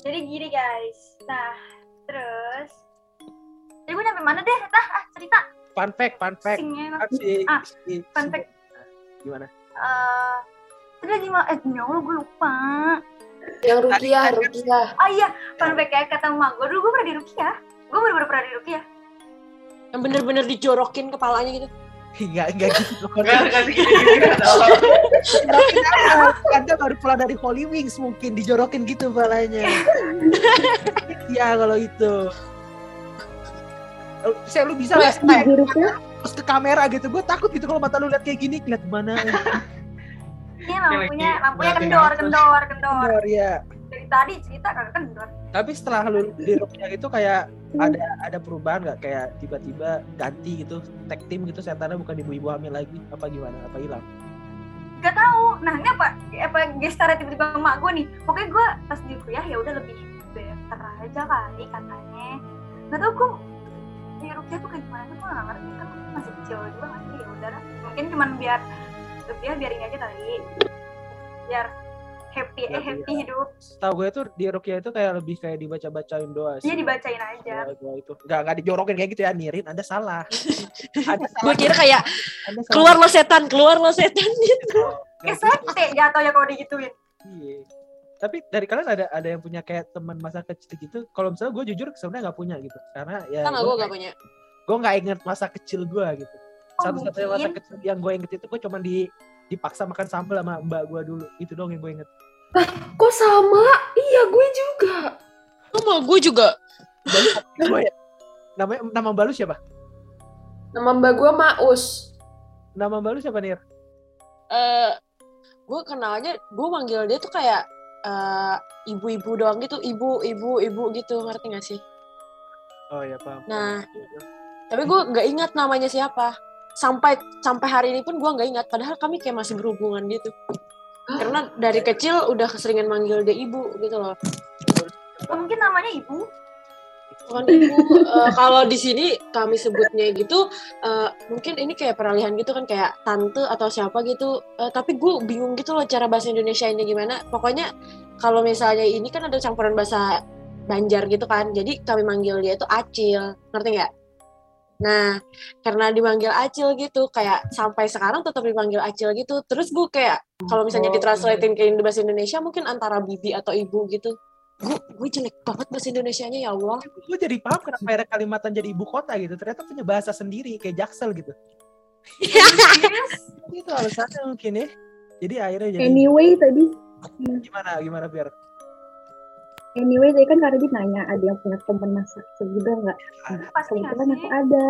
Jadi gini guys. Nah, terus. Jadi gue nyampe mana deh? Tah, ah, cerita. Fun fact, fun fact. Singnya. Kan si, Ah, si, fun fact. Gimana? Eh, tadi gimana? Eh, ya Allah, gue lupa. Yang Rukiah, Rukiah. Oh iya, fun fact ya, kata emak gue dulu gue pernah di Rukiah. Gue bener-bener pernah di Rukiah. Yang bener-bener dijorokin kepalanya gitu. Enggak, enggak gitu. (laughs) Enggak, enggak dong. Anda baru pulang dari Holy Wings mungkin dijorokin gitu palanya. (laughs) Iya kalau itu. Lu- Saya lu bisa Shay? grupnya terus ke kamera gitu? Gue takut gitu kalau mata lu lihat kayak gini, lihat mana? (laughs) Ini lampunya, lampunya kendor, kendor, kendor. Bener ya. Dari tadi cerita kagak kendor. Tapi setelah lu di Rukia itu kayak ada ada perubahan nggak? Kayak tiba-tiba ganti gitu, tag team gitu setannya bukan ibu-ibu hamil lagi? Apa gimana? Apa hilang? Gak tahu. Nah ini apa? Apa gestarnya tiba-tiba emak gue nih. Pokoknya gue pas di Rukiah ya udah lebih better aja kali katanya. Gak tau gue di Rukiah tuh kayak gimana tuh gue gak ngerti kan masih kecil juga kan ya udah. Mungkin cuman biar Rukiah biarin aja kali. Biar happy eh happy dia- hidup. Tahu gue tuh di Rukia itu kayak lebih kayak dibaca-bacain doa sih. Dia dibacain aja. Doa, doa itu nggak nggak dijorokin kayak gitu ya Nirin Anda salah (laughs) Anda salah Gue kira kayak salah. keluar lo setan, keluar lo setan gitu. Kayak sate jatuh ya kalau digituin. Iya. Tapi dari kalian ada ada yang punya kayak teman masa kecil gitu? Kalau misalnya gue jujur sebenarnya nggak punya gitu, karena ya Sama gue gak punya. gue nggak inget masa kecil gue gitu. Oh, Satu-satunya masa mungkin. kecil yang gue inget itu gue cuma di dipaksa makan sambal sama mbak gue dulu. Itu dong yang gue inget. Kok sama? Iya, gue juga. Sama gue juga. Gue ya. Namanya nama mbak lu siapa? Nama mbak gue Maus. Nama mbak lu siapa Nir? eh gue kenalnya, gue manggil dia tuh kayak eh, ibu-ibu doang gitu, ibu, ibu, ibu gitu, ngerti gak sih? Oh ya paham. Nah, tapi gue nggak ingat namanya siapa. Sampai sampai hari ini pun gue nggak ingat. Padahal kami kayak masih berhubungan gitu. Karena dari kecil udah keseringan manggil dia ibu gitu loh. Oh, mungkin namanya ibu. Bukan ibu. eh, kalau di sini kami sebutnya gitu, eh, mungkin ini kayak peralihan gitu kan kayak tante atau siapa gitu. Eh, tapi gue bingung gitu loh cara bahasa Indonesia ini gimana. Pokoknya kalau misalnya ini kan ada campuran bahasa Banjar gitu kan. Jadi kami manggil dia itu Acil, ngerti nggak? Nah, karena dimanggil Acil gitu, kayak sampai sekarang tetap dipanggil Acil gitu. Terus gue kayak kalau misalnya Oh, ditranslatein ke bahasa Indonesia mungkin antara bibi atau ibu gitu. Gue gue jelek banget bahasa Indonesianya ya Allah. gue jadi paham kenapa akhirnya Kalimantan jadi ibu kota gitu. Ternyata punya bahasa sendiri kayak Jaksel gitu. (laughs) Itu alasannya mungkin ya. Jadi akhirnya jadi anyway tadi gimana gimana biar anyway tadi kan Kak Radit nanya ada yang punya teman masa kecil juga nggak? Nah, kebetulan aku ada.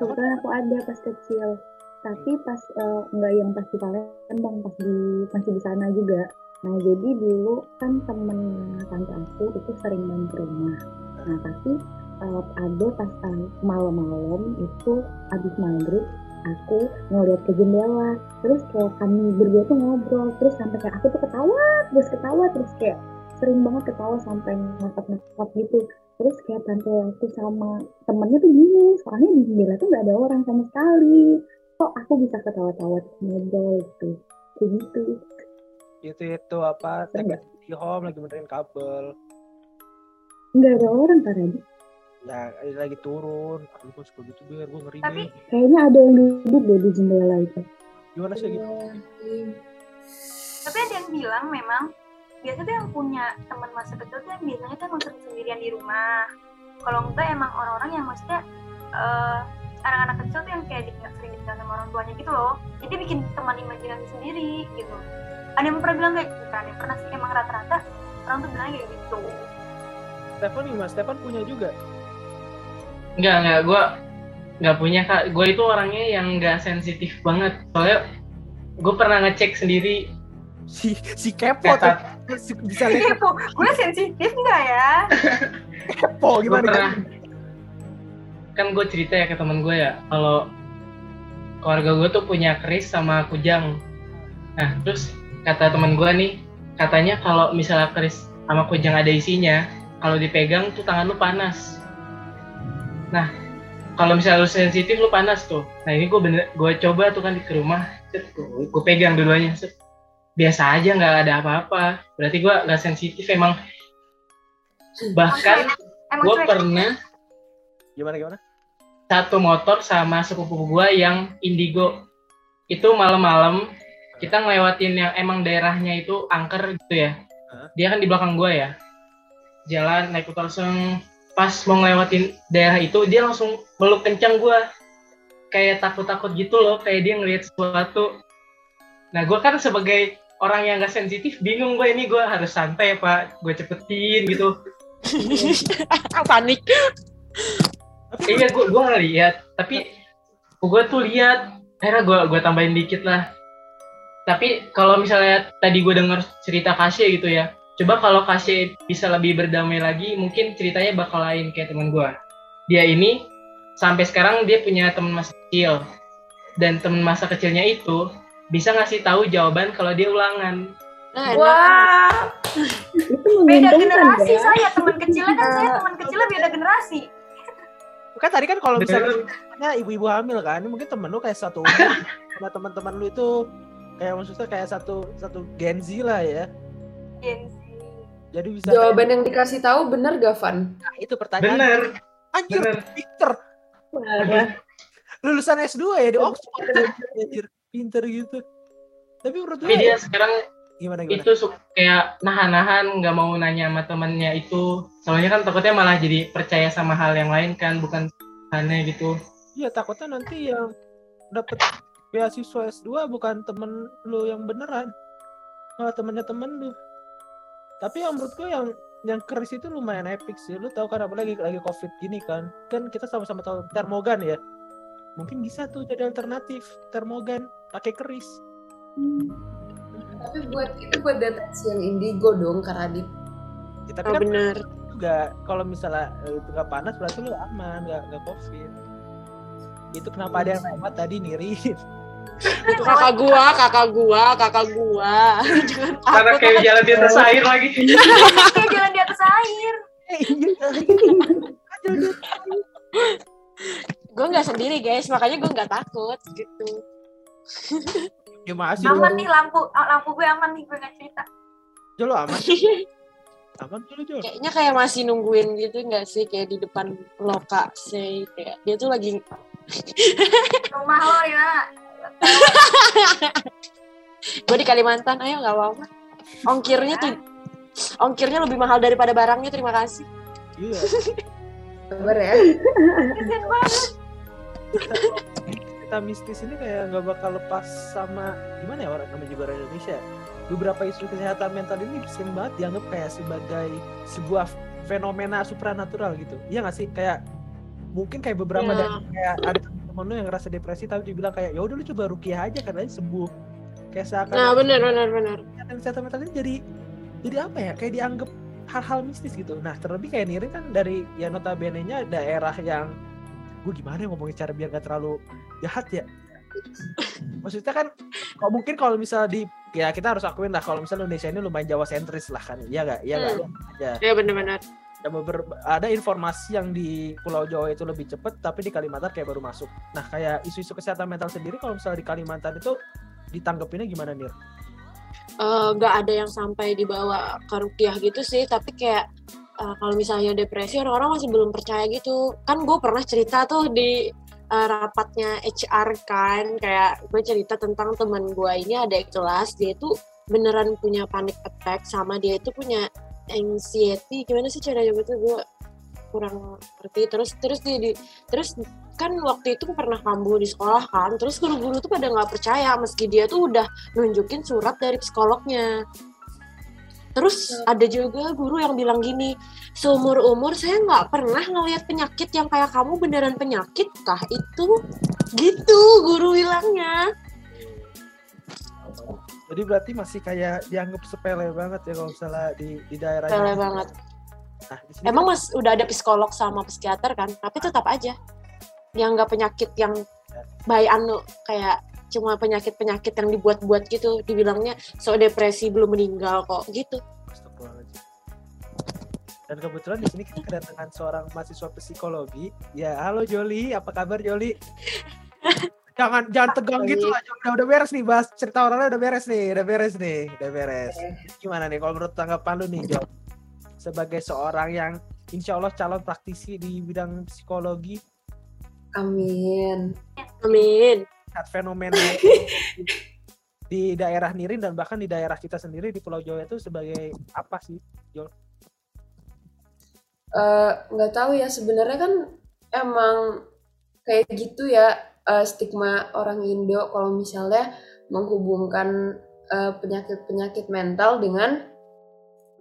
Kebetulan aku ada pas kecil. Tapi pas eh, nggak yang pas di Palembang, pas di masih di sana juga. Nah jadi dulu kan temen tante aku itu sering main ke rumah. Nah tapi eh, ada pas eh, malam-malam itu abis maghrib aku ngeliat ke jendela. Terus kayak kami berdua tuh ngobrol. Terus sampai kayak aku tuh ketawa terus ketawa terus kayak sering banget ketawa sampai ngakak-ngakak gitu. Terus kayak tante aku sama temennya tuh gini soalnya di jendela tuh nggak ada orang sama sekali. Kok aku bisa ketawa-tawa ngobrol gitu? Kayak gitu itu itu apa Enggak. di home lagi benerin kabel. Nggak ada orang kan Radit. ya lagi turun. Aku gue suka gitu biar gue ngeri Tapi- kayaknya ada yang duduk deh di jendela itu. Gimana sih gitu Tapi ada yang bilang memang biasa tuh yang punya teman masa kecil tuh yang biasanya kan sering sendirian di rumah. Kalau enggak emang orang-orang yang maksudnya eh, anak-anak kecil tuh yang kayak ditinggal sering ditinggal sama orang tuanya gitu loh. Jadi bikin teman imajinasi sendiri gitu. Ada yang pernah bilang kayak gitu kan? Ada yang pernah sih emang rata-rata orang tuh bilang kayak gitu. Stefan nih mas Stefan punya juga Enggak, enggak. Gue nggak punya, Kak. Gue itu orangnya yang nggak sensitif banget. Soalnya gue pernah ngecek sendiri si si kepo tuh kata Si- bisa lihat Kepo, gue sensitif nggak ya? kepo gimana pernah kan gue cerita ya ke temen gue ya kalau keluarga gue tuh punya keris sama kujang. Nah terus kata temen gue nih katanya kalau misalnya keris sama kujang ada isinya kalau dipegang tuh tangan lu panas. Nah kalau misalnya lu sensitif lu panas tuh. Nah ini gue bener gue coba tuh kan ke rumah gue pegang dua-duanya set. biasa aja nggak ada apa-apa. Berarti gue nggak sensitif emang. Bahkan gue pernah Gimana gimana? satu motor sama sepupu gua yang indigo. Itu malam-malam kita ngelewatin yang emang daerahnya itu angker gitu ya. Dia kan di belakang gua ya. Jalan naik motor langsung pas mau ngelewatin daerah itu dia langsung meluk kencang gua. Kayak takut-takut gitu loh kayak dia ngelihat sesuatu. Nah gua kan sebagai orang yang gak sensitif bingung gue ini gua harus santai apa gue cepetin gitu. (laughs) Panik. Iya gue gue ngeliat tapi gue tuh lihat. Akhirnya gue gue tambahin dikit lah. Tapi kalau misalnya tadi gue dengar cerita Kasih gitu ya coba kalau Kasih bisa lebih berdamai lagi mungkin ceritanya bakal lain kayak teman gue dia ini sampai sekarang dia punya teman masa kecil. Dan teman masa kecilnya itu bisa ngasih tahu jawaban kalau dia ulangan. Nah. Wah, Itu beda menguntungkan generasi ya. saya teman kecilnya kan saya teman kecilnya beda generasi. Kan tadi kan kalau misalnya ibu-ibu hamil kan, mungkin temen lu kayak satu (laughs) sama teman-teman lu itu kayak maksudnya kayak satu satu Gen Z lah ya. Gen Z. Jadi bisa Jawaban yang dikasih tahu bener gak, Van? Nah, itu pertanyaan. bener Anjir, bener pinter. Lulusan S2 ya di Oxford. Anjir, pinter gitu. Tapi menurut tapi gue dia sekarang gimana gimana? itu su- kayak nahan-nahan nggak mau nanya sama temennya itu soalnya kan takutnya malah jadi percaya sama hal yang lain kan bukan aneh gitu Iya takutnya nanti yang dapet beasiswa S2 bukan temen lu yang beneran. Malah temennya temen lu. Tapi yang menurut gue yang yang keris itu lumayan epic sih. Lu tahu kan apalagi lagi covid gini kan. Kan kita sama-sama tahu termogan ya. Mungkin bisa tuh jadi alternatif termogan pakai keris. Tapi buat itu buat deteksi yang indigo dong, Kak Radit. Ya, tapi Oh, kan bener. juga kalau misalnya eh, itu nggak panas berarti lu aman nggak nggak covid. Itu kenapa ada yang lewat tadi nirin. (laughs) Itu kakak gua, kakak gua, kakak gua. (laughs) Jangan karena takut. kayak jalan di atas air lagi (laughs) Kayak jalan di atas air. Eh, iya. Gue nggak sendiri guys, makanya gue nggak takut gitu. Ya masih Aman nih lampu, lampu gue aman nih gue nggak cerita. Jo lo aman. (laughs) aman Jo Jo. Kayaknya kayak masih nungguin gitu nggak sih kayak di depan lokasi kayak dia tuh lagi (laughs) Rumah lo ya. gue di Kalimantan, ayo nggak apa-apa. Ongkirnya tuh ongkirnya lebih mahal daripada barangnya terima kasih. Iya. (laughs) Sabar ya. Kesian banget. Kita mistis ini kayak nggak bakal lepas sama gimana ya orang namanya juga orang Indonesia. Beberapa isu kesehatan mental ini sering banget dianggap kayak sebagai sebuah fenomena supranatural gitu. Iya nggak sih? Kayak mungkin kayak beberapa Iya. dari kayak ada temen lu yang ngerasa depresi tapi dibilang kayak ya udah lu coba rukiah aja kan aja sembuh. Kayak seakan Nah bener bener bener. kesehatan kesehatan mental ini jadi jadi apa ya kayak dianggap hal-hal mistis gitu nah terlebih kayak Nirin kan dari ya notabene-nya daerah yang gue gimana ya ngomongin cara biar gak terlalu jahat ya. Maksudnya kan kok mungkin kalau misalnya di ya kita harus akuin lah kalau misalnya Indonesia ini lumayan Jawa sentris lah kan iya gak iya gak aja Ya bener bener. ada, beber- ada informasi yang di Pulau Jawa itu lebih cepet tapi di Kalimantan kayak baru masuk. Nah kayak isu-isu kesehatan mental sendiri kalau misalnya di Kalimantan itu ditanggepinnya gimana Nir? Eh, nggak ada yang sampai dibawa ke rukiah gitu sih tapi kayak eh, kalau misalnya depresi orang-orang masih belum percaya gitu. Kan gue pernah cerita tuh di eh, rapatnya HR kan kayak gue cerita tentang teman gue ini ada kelas dia itu beneran punya panic attack sama dia itu punya anxiety. Gimana sih cara nyebutnya gue kurang ngerti. Terus terus dia di terus kan waktu itu pernah kambuh di sekolah kan terus guru-guru tuh pada nggak percaya meski dia tuh udah nunjukin surat dari psikolognya. Terus ada juga guru yang bilang gini, seumur umur saya nggak pernah ngelihat penyakit yang kayak kamu beneran penyakit kah itu? Gitu guru bilangnya. Jadi berarti masih kayak dianggap sepele banget ya kalau misalnya di di daerah Sepele banget. Nah, Emang mas udah ada psikolog sama psikiater kan, tapi tetap aja yang nggak penyakit yang by anu kayak cuma penyakit-penyakit yang dibuat-buat gitu, dibilangnya so depresi belum meninggal kok gitu. Dan kebetulan di sini kita kedatangan seorang mahasiswa psikologi. Ya, halo Joli, apa kabar Joli? (laughs) jangan jangan tegang gitu lah. Udah, udah beres nih bahas cerita orangnya udah beres nih, udah beres nih, udah beres. Gimana nih kalau menurut tanggapan lu nih, Jo? Sebagai seorang yang insya Allah calon praktisi di bidang psikologi, Amin. Amin. Saat fenomena (laughs) di daerah Nirin dan bahkan di daerah kita sendiri di Pulau Jawa itu sebagai apa sih? Eh, nggak tahu ya sebenarnya kan emang kayak gitu ya eh, stigma orang Indo kalau misalnya menghubungkan eh, penyakit-penyakit mental dengan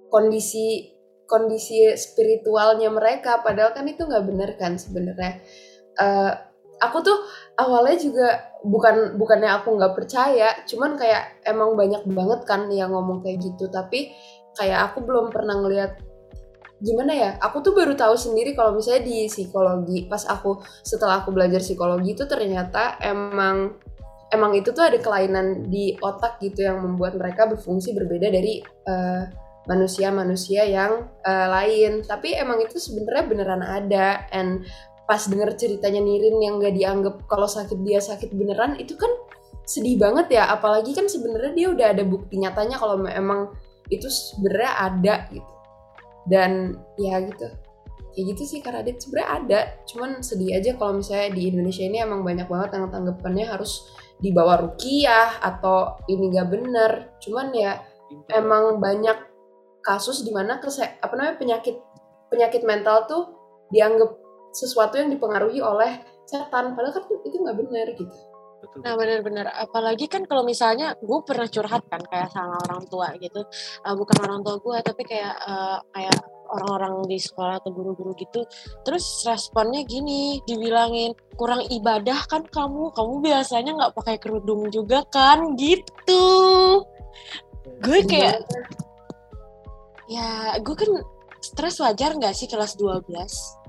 kondisi kondisi spiritualnya mereka padahal kan itu nggak benar kan sebenarnya Eh, aku tuh awalnya juga bukan bukannya aku nggak percaya cuman kayak emang banyak banget kan yang ngomong kayak gitu tapi kayak aku belum pernah ngeliat gimana ya aku tuh baru tahu sendiri kalau misalnya di psikologi pas aku setelah aku belajar psikologi itu ternyata emang emang itu tuh ada kelainan di otak gitu yang membuat mereka berfungsi berbeda dari eh, manusia-manusia yang eh, lain. Tapi emang itu sebenarnya beneran ada and pas denger ceritanya Nirin yang gak dianggap kalau sakit dia sakit beneran itu kan sedih banget ya. Apalagi kan sebenarnya dia udah ada bukti nyatanya kalau emang itu sebenarnya ada gitu. Dan ya gitu. Kayak gitu sih Kak Radit. Sebenarnya ada cuman sedih aja kalau misalnya di Indonesia ini emang banyak banget yang tanggapannya harus dibawa rukiah atau ini gak bener. Cuman ya emang banyak kasus di mana kese apa namanya penyakit penyakit mental tuh dianggap sesuatu yang dipengaruhi oleh setan. Padahal kan itu nggak benar gitu. Betul. Nah benar-benar apalagi kan kalau misalnya gue pernah curhat kan kayak sama orang tua gitu. Eh, bukan orang tua gue tapi kayak eh, kayak orang-orang di sekolah atau guru-guru gitu. Terus responnya gini dibilangin kurang ibadah kan kamu? Kamu biasanya nggak pakai kerudung juga kan? Gitu. Gue kayak ya gue kan stres wajar nggak sih kelas 12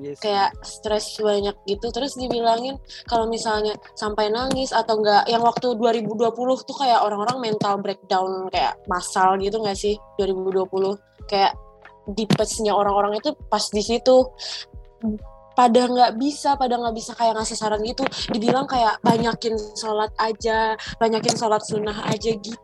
Yes. kayak stres banyak gitu. Terus dibilangin kalau misalnya sampai nangis atau enggak yang waktu 2020 tuh kayak orang-orang mental breakdown kayak massal gitu nggak sih? 2020 kayak deepest-nya orang-orang itu pas di situ. Pada nggak bisa pada nggak bisa kayak ngasih saran gitu. Dibilang kayak banyakin sholat aja banyakin sholat sunnah aja gitu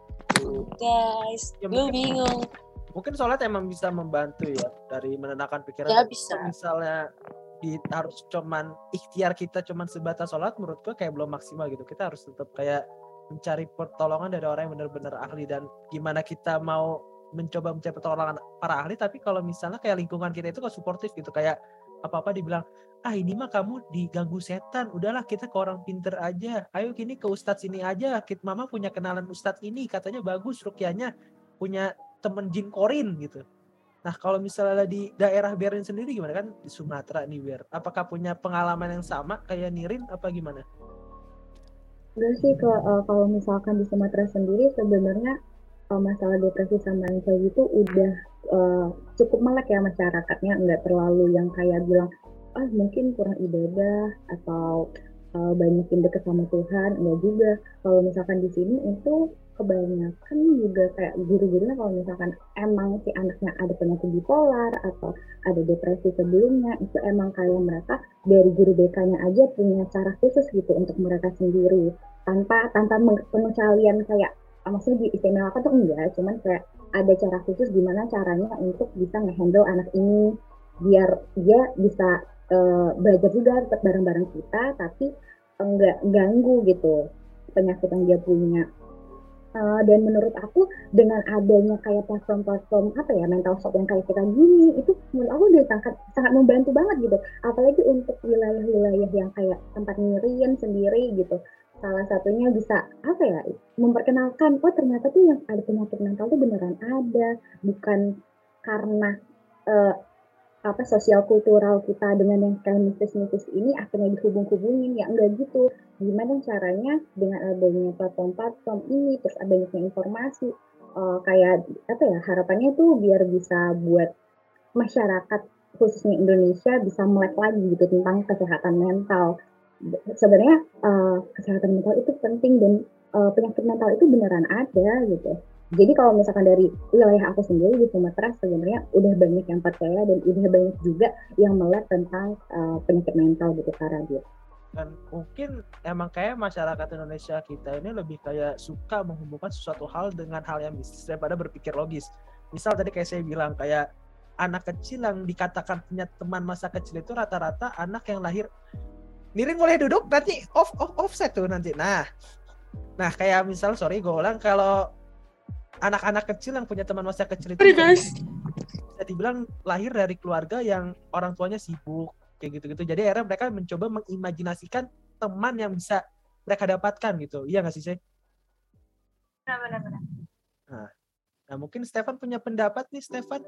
guys. Ya, gue bingung mungkin sholat emang bisa membantu ya dari menenangkan pikiran. Ya, bisa. Misalnya di, harus cuman ikhtiar kita cuman sebatas sholat, menurut gue kayak belum maksimal gitu. Kita harus tetap kayak mencari pertolongan dari orang yang benar-benar ahli dan gimana kita mau mencoba mencari pertolongan para ahli. Tapi kalau misalnya kayak lingkungan kita itu kok suportif gitu, kayak apa-apa dibilang ah ini mah kamu diganggu setan udahlah kita ke orang pinter aja ayo kini ke ustadz sini aja kit mama punya kenalan ustadz ini katanya bagus rukyahnya punya temen jin korin gitu. Nah kalau misalnya di daerah Berin sendiri gimana? Kan di Sumatera nih Ber apakah punya pengalaman yang sama kayak Nirin apa gimana? Enggak sih kalau, eh, kalau misalkan di Sumatera sendiri sebenarnya eh, masalah depresi sama kayak gitu udah eh, cukup melek ya masyarakatnya. Nggak terlalu yang kayak bilang ah mungkin kurang ibadah atau eh, banyakin deket sama Tuhan. Enggak juga. Kalau misalkan di sini itu kebanyakan juga kayak guru-gurunya kalau misalkan emang si anaknya ada penyakit bipolar atau ada depresi sebelumnya itu emang kayak mereka dari guru BK-nya aja punya cara khusus gitu untuk mereka sendiri. Tanpa tanpa pengecualian kayak ah, maksudnya diistimewakan tuh enggak cuman kayak ada cara khusus gimana caranya untuk bisa ngehandle anak ini biar dia bisa eh, belajar juga tetap bareng-bareng kita tapi enggak ganggu gitu penyakit yang dia punya Eh, dan menurut aku dengan adanya kayak platform-platform apa ya mental shop yang kayak kita gini itu menurut aku udah sangat sangat membantu banget gitu. Apalagi untuk wilayah-wilayah yang kayak tempat Miriam sendiri gitu. Salah satunya bisa apa ya memperkenalkan oh ternyata tuh yang ada penyakit mental tuh beneran ada. Bukan karena eh, apa sosial kultural kita dengan yang kayak mistis-mistis ini akhirnya dihubung-hubungin ya enggak gitu. Gimana caranya dengan adanya platform-platform ini terus adanya informasi eh, kayak apa ya harapannya tuh biar bisa buat masyarakat khususnya Indonesia bisa melek lagi gitu tentang kesehatan mental. Sebenarnya eh, kesehatan mental itu penting dan eh, penyakit mental itu beneran ada gitu Jadi kalau misalkan dari wilayah aku sendiri di Sumatera sebenarnya udah banyak yang percaya dan udah banyak juga yang melek tentang uh, penyakit mental gitu Kak Radit dan mungkin emang kayak masyarakat Indonesia kita ini lebih kayak suka menghubungkan sesuatu hal dengan hal yang mistis daripada berpikir logis. Misal tadi kayak saya bilang kayak anak kecil yang dikatakan punya teman masa kecil itu rata-rata anak yang lahir miring boleh duduk nanti off off offset tuh nanti. Nah, nah kayak misal sorry gue ulang kalau anak-anak kecil yang punya teman masa kecil itu bisa dibilang lahir dari keluarga yang orang tuanya sibuk kayak gitu-gitu. Jadi akhirnya mereka mencoba mengimajinasikan teman yang bisa mereka dapatkan gitu. Iya nggak sih, saya? Benar-benar. Nah, nah, mungkin Stefan punya pendapat nih, Stefan.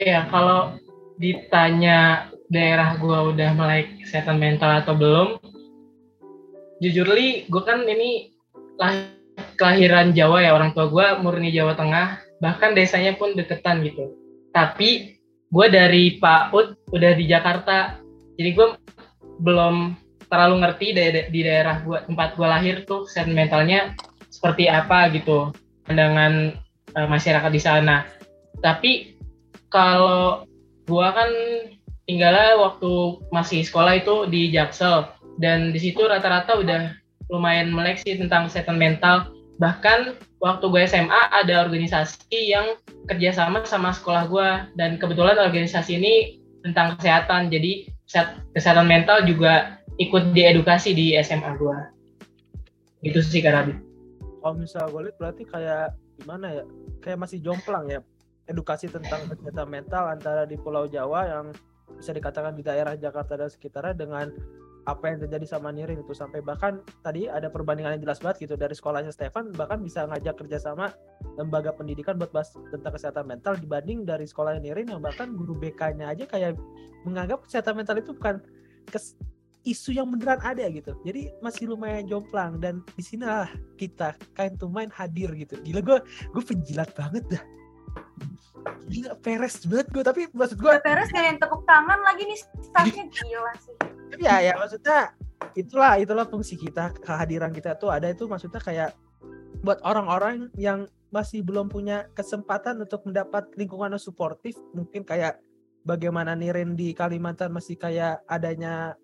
Ya, kalau ditanya daerah gua udah mulai kesehatan mental atau belum, jujur li, gue kan ini kelahiran Jawa ya, orang tua gue murni Jawa Tengah, bahkan desanya pun deketan gitu. Tapi gue dari PAUD udah di Jakarta. Jadi gue belum terlalu ngerti di, di daerah gua tempat gue lahir tuh sentimentalnya seperti apa gitu pandangan uh, masyarakat di sana. Tapi kalau gue kan tinggalnya waktu masih sekolah itu di Jaksel dan di situ rata-rata udah lumayan melek sih tentang kesehatan mental. Bahkan waktu gue SMA ada organisasi yang kerjasama sama sekolah gue dan kebetulan organisasi ini tentang kesehatan. Jadi kesehatan mental juga ikut diedukasi di SMA gue gitu sih Kak Rabi. Kalau misal gue lihat berarti kayak gimana ya? Kayak masih jomplang ya edukasi tentang kesehatan mental antara di Pulau Jawa yang bisa dikatakan di daerah Jakarta dan sekitarnya dengan apa yang terjadi sama Nirin itu. Sampai bahkan tadi ada perbandingan yang jelas banget gitu. Dari sekolahnya Stefan bahkan bisa ngajak kerjasama lembaga pendidikan buat bahas tentang kesehatan mental dibanding dari sekolahnya Nirin yang bahkan guru BK-nya aja kayak menganggap kesehatan mental itu bukan kes isu yang beneran ada gitu. Jadi masih lumayan jomplang dan di sinilah kita kain to main hadir gitu. Gila gue gue penjilat banget dah gila peres banget gue tapi maksud gue peres kayak yang tepuk tangan lagi nih staffnya gila sih. Ya ya maksudnya itulah itulah fungsi kita kehadiran kita tuh ada itu maksudnya kayak buat orang-orang yang masih belum punya kesempatan untuk mendapat lingkungan yang suportif mungkin kayak bagaimana Nirin di Kalimantan masih kayak adanya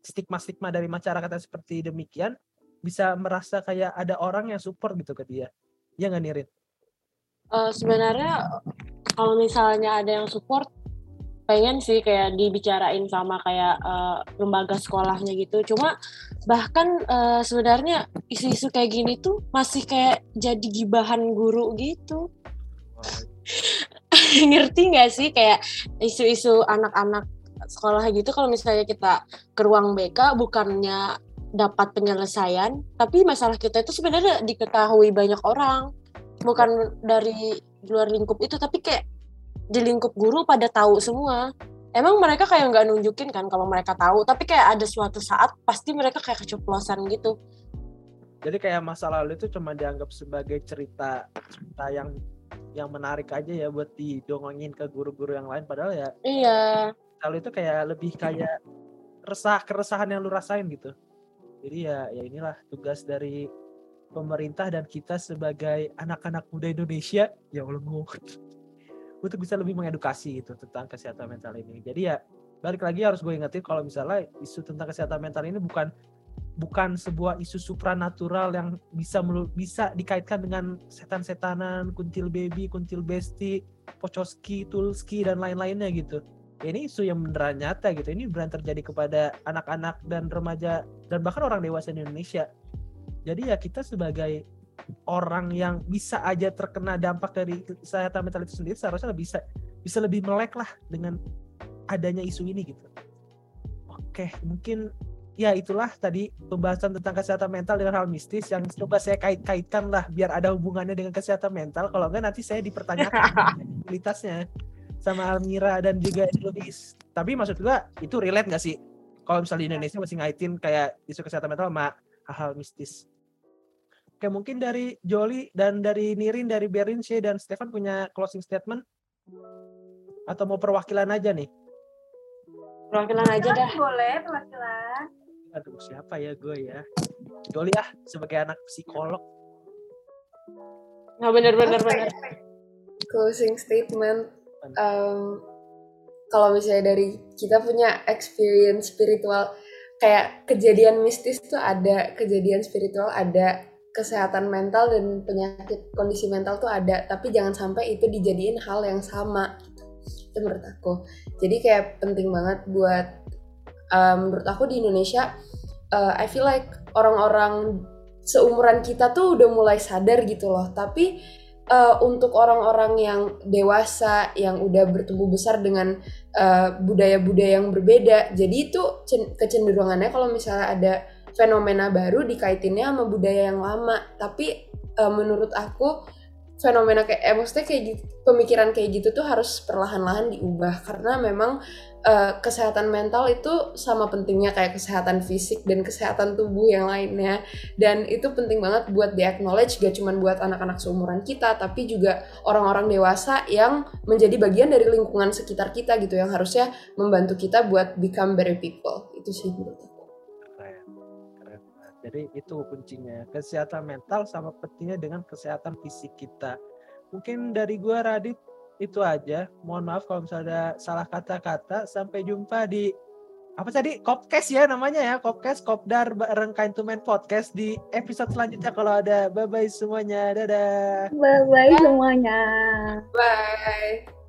stigma-stigma dari masyarakat yang seperti demikian bisa merasa kayak ada orang yang support gitu ke dia. Ya nggak Nirin? Uh, sebenarnya kalau misalnya ada yang support pengen sih kayak dibicarain sama kayak uh, lembaga sekolahnya gitu. Cuma bahkan uh, sebenarnya isu-isu kayak gini tuh masih kayak jadi gibahan guru gitu. (laughs) Ngerti nggak sih kayak isu-isu anak-anak sekolah gitu? Kalau misalnya kita ke ruang BK bukannya dapat penyelesaian tapi masalah kita itu sebenarnya diketahui banyak orang bukan dari luar lingkup itu tapi kayak di lingkup guru pada tahu semua. Emang mereka kayak nggak nunjukin kan kalau mereka tahu tapi kayak ada suatu saat pasti mereka kayak keceplosan gitu. Jadi kayak masa lalu itu cuma dianggap sebagai cerita cerita yang yang menarik aja ya buat didongengin ke guru-guru yang lain. Padahal ya iya. kalau itu kayak lebih kayak resah keresahan yang lu rasain gitu. Jadi ya ya inilah tugas dari pemerintah dan kita sebagai anak-anak muda Indonesia ya Allah (laughs) untuk bisa lebih mengedukasi gitu tentang kesehatan mental ini. Jadi ya balik lagi harus gue ingetin kalau misalnya isu tentang kesehatan mental ini bukan bukan sebuah isu supranatural yang bisa melu, bisa dikaitkan dengan setan-setanan, kuntil baby, kuntil besti, pocoski, tulski dan lain-lainnya gitu. Ya, ini isu yang beneran nyata gitu. Ini beneran terjadi kepada anak-anak dan remaja dan bahkan orang dewasa di Indonesia. Jadi ya kita sebagai orang yang bisa aja terkena dampak dari kesehatan mental itu sendiri seharusnya bisa bisa lebih melek lah dengan adanya isu ini gitu. Oke, mungkin ya itulah tadi pembahasan tentang kesehatan mental dengan hal mistis yang coba saya kait-kaitkan lah biar ada hubungannya dengan kesehatan mental. Kalau enggak nanti saya dipertanyakan (laughs) kualitasnya sama Almira dan juga Luis. Tapi maksud gua itu relate nggak sih? Kalau misalnya di Indonesia masih ngaitin kayak isu kesehatan mental sama hal-hal mistis. Oke, mungkin dari Joli dan dari Nirin, dari Berinche dan Stefan punya closing statement? Atau mau perwakilan aja nih? Perwakilan aja dah. Boleh, perwakilan. Aduh, siapa ya gue ya? Doli ah sebagai anak psikolog. Nah bener-bener Oke. bener. Closing statement. Um, kalau misalnya dari kita punya experience spiritual, kayak kejadian mistis tuh ada, kejadian spiritual ada, kesehatan mental dan penyakit kondisi mental tuh ada, tapi jangan sampai itu dijadiin hal yang sama. gitu. Itu menurut aku. Jadi kayak penting banget buat um, menurut aku di Indonesia, uh, I feel like orang-orang seumuran kita tuh udah mulai sadar gitu loh. Tapi uh, untuk orang-orang yang dewasa yang udah bertumbuh besar dengan uh, budaya-budaya yang berbeda, jadi itu cen- kecenderungannya kalau misalnya ada fenomena baru dikaitinnya sama budaya yang lama. Tapi uh, menurut aku fenomena kayak eh, maksudnya kayak gitu, pemikiran kayak gitu tuh harus perlahan-lahan diubah karena memang uh, kesehatan mental itu sama pentingnya kayak kesehatan fisik dan kesehatan tubuh yang lainnya dan itu penting banget buat di acknowledge gak cuman buat anak-anak seumuran kita tapi juga orang-orang dewasa yang menjadi bagian dari lingkungan sekitar kita gitu yang harusnya membantu kita buat become better people itu sih menurut aku. Jadi itu kuncinya kesehatan mental sama pentingnya dengan kesehatan fisik kita. Mungkin dari gua Radit itu aja. Mohon maaf kalau misalnya ada salah kata-kata. Sampai jumpa di apa tadi Kopcast ya namanya ya Kopcast Kopdar bareng Kain to Man Podcast di episode selanjutnya kalau ada bye bye semuanya dadah Bye bye semuanya. bye